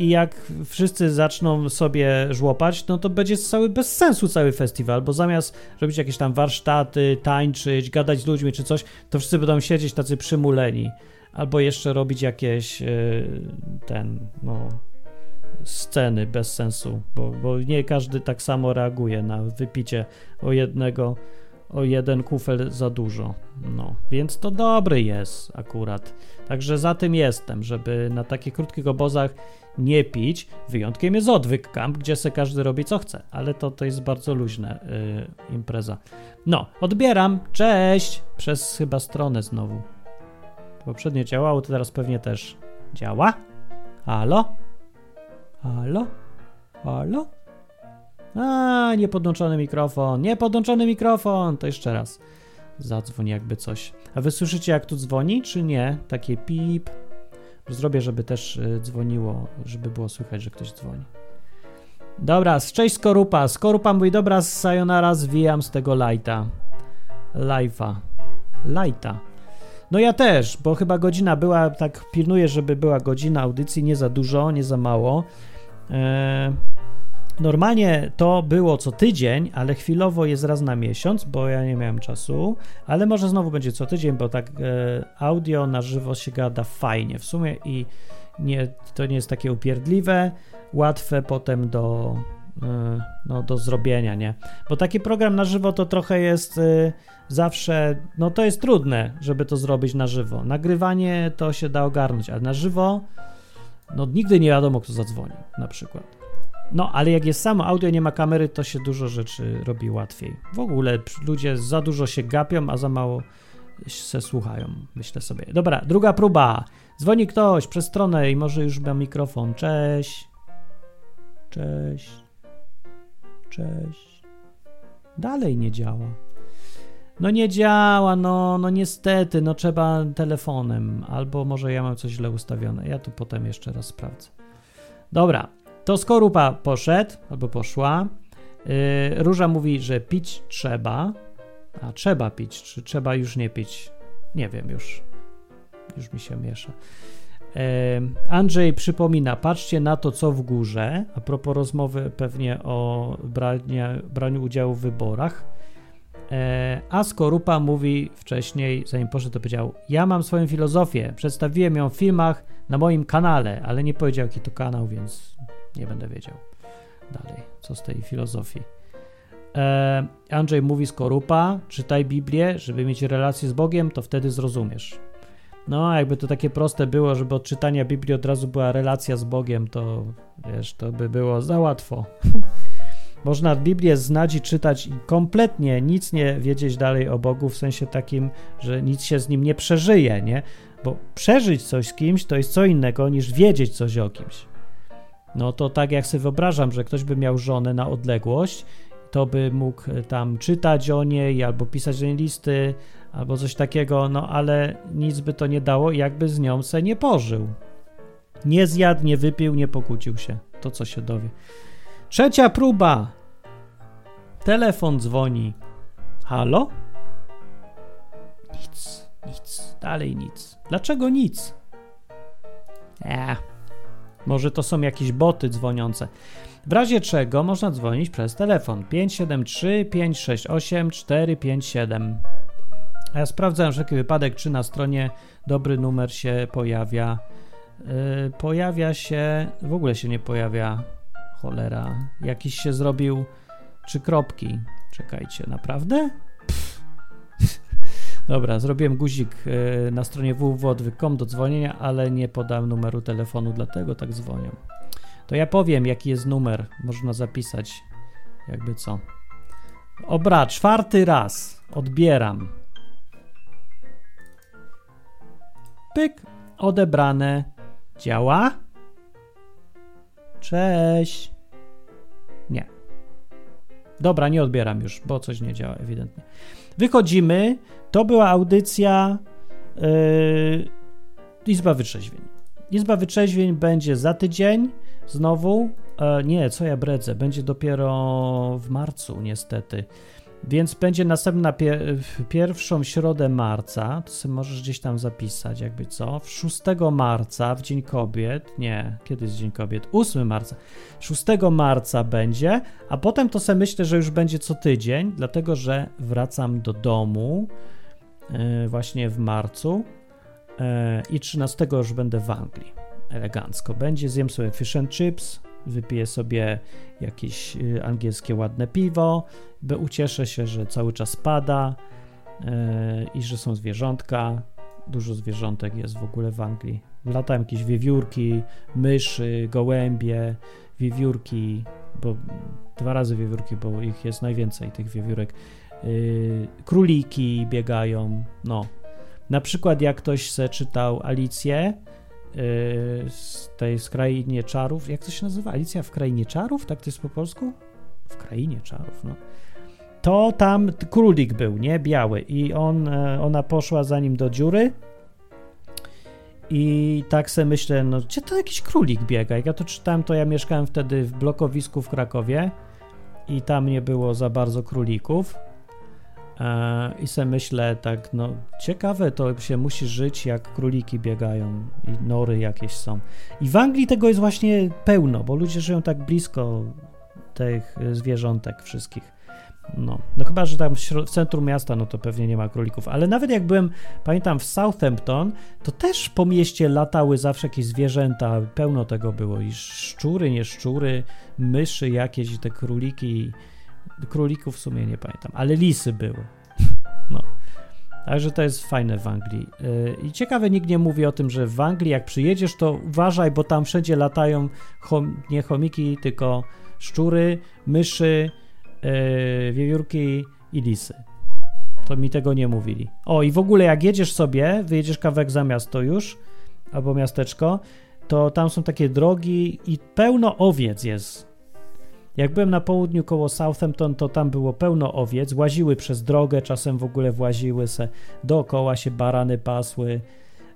i jak wszyscy zaczną sobie żłopać, no to będzie cały bez sensu cały festiwal, bo zamiast robić jakieś tam warsztaty, tańczyć, gadać z ludźmi czy coś, to wszyscy będą siedzieć tacy przymuleni. Albo jeszcze robić jakieś yy, ten, no, sceny bez sensu, bo, bo nie każdy tak samo reaguje na wypicie o jednego, o jeden kufel za dużo. No, więc to dobry jest akurat. Także za tym jestem, żeby na takich krótkich obozach nie pić. Wyjątkiem jest odwyk camp, gdzie se każdy robi co chce, ale to, to jest bardzo luźna yy, impreza. No, odbieram. Cześć! Przez chyba stronę znowu. Poprzednio działało, to teraz pewnie też działa. Halo? Halo? Halo? A, niepodłączony mikrofon, niepodłączony mikrofon. To jeszcze raz. Zadzwoń jakby coś. A wy słyszycie jak tu dzwoni, czy nie? Takie pip. Zrobię, żeby też y, dzwoniło, żeby było słychać, że ktoś dzwoni. Dobra, cześć Skorupa. Skorupa mówi, dobra, sayonara, zwijam z tego lighta. Live'a. Lighta. No ja też, bo chyba godzina była, tak pilnuję, żeby była godzina audycji, nie za dużo, nie za mało. Eee, normalnie to było co tydzień, ale chwilowo jest raz na miesiąc, bo ja nie miałem czasu, ale może znowu będzie co tydzień, bo tak e, audio na żywo się gada fajnie w sumie i nie, to nie jest takie upierdliwe, łatwe potem do, e, no, do zrobienia, nie? Bo taki program na żywo to trochę jest e, zawsze, no to jest trudne, żeby to zrobić na żywo. Nagrywanie to się da ogarnąć, ale na żywo, no nigdy nie wiadomo, kto zadzwoni, na przykład. No, ale jak jest samo audio, nie ma kamery, to się dużo rzeczy robi łatwiej. W ogóle ludzie za dużo się gapią, a za mało se słuchają, myślę sobie. Dobra, druga próba. Dzwoni ktoś przez stronę i może już ma mikrofon. Cześć. Cześć. Cześć. Dalej nie działa. No nie działa, no, no niestety, no trzeba telefonem, albo może ja mam coś źle ustawione. Ja to potem jeszcze raz sprawdzę. Dobra, to skorupa poszedł, albo poszła. Yy, Róża mówi, że pić trzeba. A trzeba pić, czy trzeba już nie pić? Nie wiem już. Już mi się miesza. Yy, Andrzej przypomina, patrzcie na to, co w górze. A propos rozmowy pewnie o brania, braniu udziału w wyborach. E, a Skorupa mówi wcześniej, zanim poszedł, to powiedział: Ja mam swoją filozofię, przedstawiłem ją w filmach na moim kanale, ale nie powiedział, jaki to kanał, więc nie będę wiedział dalej, co z tej filozofii. E, Andrzej mówi Skorupa: czytaj Biblię, żeby mieć relację z Bogiem, to wtedy zrozumiesz. No, jakby to takie proste było, żeby od czytania Biblii od razu była relacja z Bogiem, to wiesz, to by było za łatwo. Można Biblię znać i czytać i kompletnie nic nie wiedzieć dalej o Bogu, w sensie takim, że nic się z nim nie przeżyje, nie? Bo przeżyć coś z kimś to jest co innego niż wiedzieć coś o kimś. No to tak jak sobie wyobrażam, że ktoś by miał żonę na odległość, to by mógł tam czytać o niej albo pisać do niej listy, albo coś takiego, no ale nic by to nie dało, jakby z nią se nie pożył. Nie zjadł, nie wypił, nie pokłócił się. To co się dowie. Trzecia próba. Telefon dzwoni. Halo? Nic, nic, dalej nic. Dlaczego nic? Eee, może to są jakieś boty dzwoniące. W razie czego można dzwonić przez telefon 573 568 457. A ja sprawdzam wszelki wypadek, czy na stronie dobry numer się pojawia. Yy, pojawia się, w ogóle się nie pojawia Cholera, jakiś się zrobił trzy kropki. Czekajcie, naprawdę? Dobra, zrobiłem guzik e, na stronie www.odwyk.com do dzwonienia, ale nie podam numeru telefonu, dlatego tak dzwonią. To ja powiem, jaki jest numer. Można zapisać, jakby co. Obra, czwarty raz. Odbieram. Pyk, odebrane. Działa? Cześć. Nie. Dobra, nie odbieram już, bo coś nie działa ewidentnie. Wychodzimy. To była audycja yy, Izba Wytrzeźwień. Izba Wytrzeźwień będzie za tydzień znowu. E, nie, co ja bredzę, będzie dopiero w marcu niestety. Więc będzie następna pier pierwszą środę marca, to sobie możesz gdzieś tam zapisać, jakby co. 6 marca, w Dzień Kobiet, nie, kiedy jest Dzień Kobiet? 8 marca. 6 marca będzie, a potem to sobie myślę, że już będzie co tydzień, dlatego że wracam do domu yy, właśnie w marcu yy, i 13 już będę w Anglii. Elegancko będzie, zjem sobie fish and chips, wypiję sobie jakieś y, angielskie ładne piwo, by ucieszę się, że cały czas pada yy, i że są zwierzątka. Dużo zwierzątek jest w ogóle w Anglii. Latają jakieś wiewiórki, myszy, gołębie, wiewiórki, bo dwa razy wiewiórki, bo ich jest najwięcej, tych wiewiórek. Yy, króliki biegają, no. Na przykład jak ktoś se czytał Alicję, z tej z krainie czarów. Jak to się nazywa? Alicja w krainie czarów? Tak to jest po polsku? W krainie czarów, no. To tam królik był, nie? Biały. I on, e, ona poszła za nim do dziury. I tak sobie myślę, no gdzie to jakiś królik biega? Jak ja to czytałem, to ja mieszkałem wtedy w blokowisku w Krakowie i tam nie było za bardzo królików. I sobie myślę tak, no ciekawe to się musi żyć jak króliki biegają i nory jakieś są. I w Anglii tego jest właśnie pełno, bo ludzie żyją tak blisko tych zwierzątek wszystkich. No, no chyba, że tam w centrum miasta, no to pewnie nie ma królików, ale nawet jak byłem, pamiętam w Southampton, to też po mieście latały zawsze jakieś zwierzęta, pełno tego było i szczury, nie szczury, myszy jakieś i te króliki Królików w sumie nie pamiętam, ale lisy były. No. Także to jest fajne w Anglii. Yy, I ciekawe, nikt nie mówi o tym, że w Anglii jak przyjedziesz, to uważaj, bo tam wszędzie latają chom nie chomiki, tylko szczury, myszy, yy, wiewiórki i lisy. To mi tego nie mówili. O, i w ogóle jak jedziesz sobie, wyjedziesz kawałek za miasto już, albo miasteczko, to tam są takie drogi i pełno owiec jest jak byłem na południu koło Southampton, to tam było pełno owiec, łaziły przez drogę, czasem w ogóle właziły se, dookoła się barany pasły,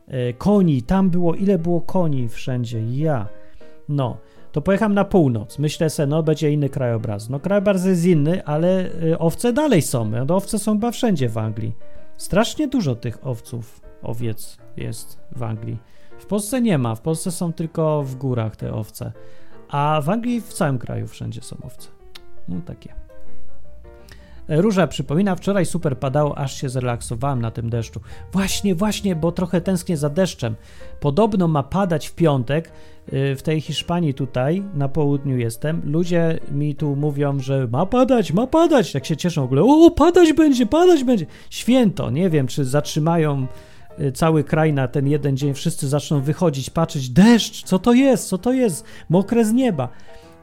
e, koni, tam było, ile było koni wszędzie, ja. No, to pojechałem na północ, myślę se, no będzie inny krajobraz. No krajobraz jest inny, ale e, owce dalej są, no owce są chyba wszędzie w Anglii. Strasznie dużo tych owców, owiec jest w Anglii. W Polsce nie ma, w Polsce są tylko w górach te owce. A w Anglii w całym kraju wszędzie są owce. No takie. Róża przypomina, wczoraj super padało, aż się zrelaksowałem na tym deszczu. Właśnie, właśnie, bo trochę tęsknię za deszczem. Podobno ma padać w piątek. Y, w tej Hiszpanii tutaj, na południu jestem. Ludzie mi tu mówią, że ma padać, ma padać. Tak się cieszą w ogóle. O, padać będzie, padać będzie. Święto. Nie wiem, czy zatrzymają cały kraj na ten jeden dzień, wszyscy zaczną wychodzić, patrzeć, deszcz, co to jest, co to jest, mokre z nieba,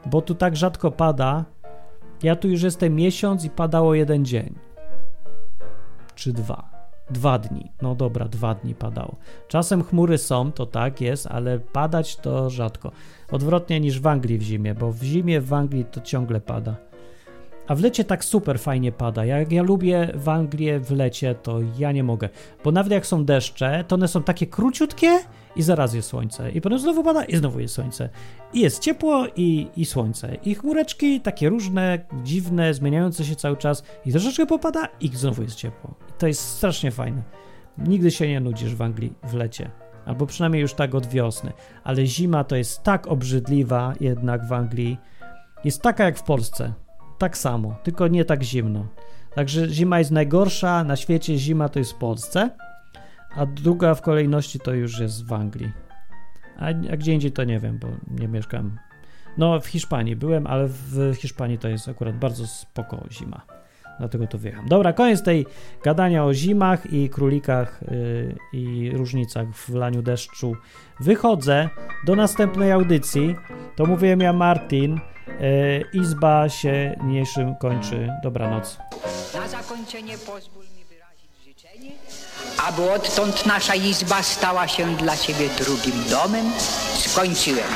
bo tu tak rzadko pada. Ja tu już jestem miesiąc i padało jeden dzień. Czy dwa. Dwa dni. No dobra, dwa dni padało. Czasem chmury są, to tak jest, ale padać to rzadko. Odwrotnie niż w Anglii w zimie, bo w zimie w Anglii to ciągle pada. A w lecie tak super fajnie pada. Jak ja lubię w Anglię w lecie, to ja nie mogę. Bo nawet jak są deszcze, to one są takie króciutkie i zaraz jest słońce. I potem znowu pada i znowu jest słońce. I jest ciepło i, i słońce. I chmureczki takie różne, dziwne, zmieniające się cały czas. I troszeczkę popada i znowu jest ciepło. I to jest strasznie fajne. Nigdy się nie nudzisz w Anglii w lecie. Albo przynajmniej już tak od wiosny. Ale zima to jest tak obrzydliwa jednak w Anglii. Jest taka jak w Polsce tak samo, tylko nie tak zimno. Także zima jest najgorsza na świecie, zima to jest w Polsce, a druga w kolejności to już jest w Anglii. A, a gdzie indziej to nie wiem, bo nie mieszkam. No, w Hiszpanii byłem, ale w Hiszpanii to jest akurat bardzo spoko zima. Dlatego to wyjechałem. Dobra, koniec tej gadania o zimach i królikach yy, i różnicach w laniu deszczu. Wychodzę do następnej audycji. To mówiłem ja Martin. E, izba się niniejszym kończy. Dobranoc. Na zakończenie pozwól mi wyrazić życzenie, aby odtąd nasza izba stała się dla Ciebie drugim domem. Skończyłem.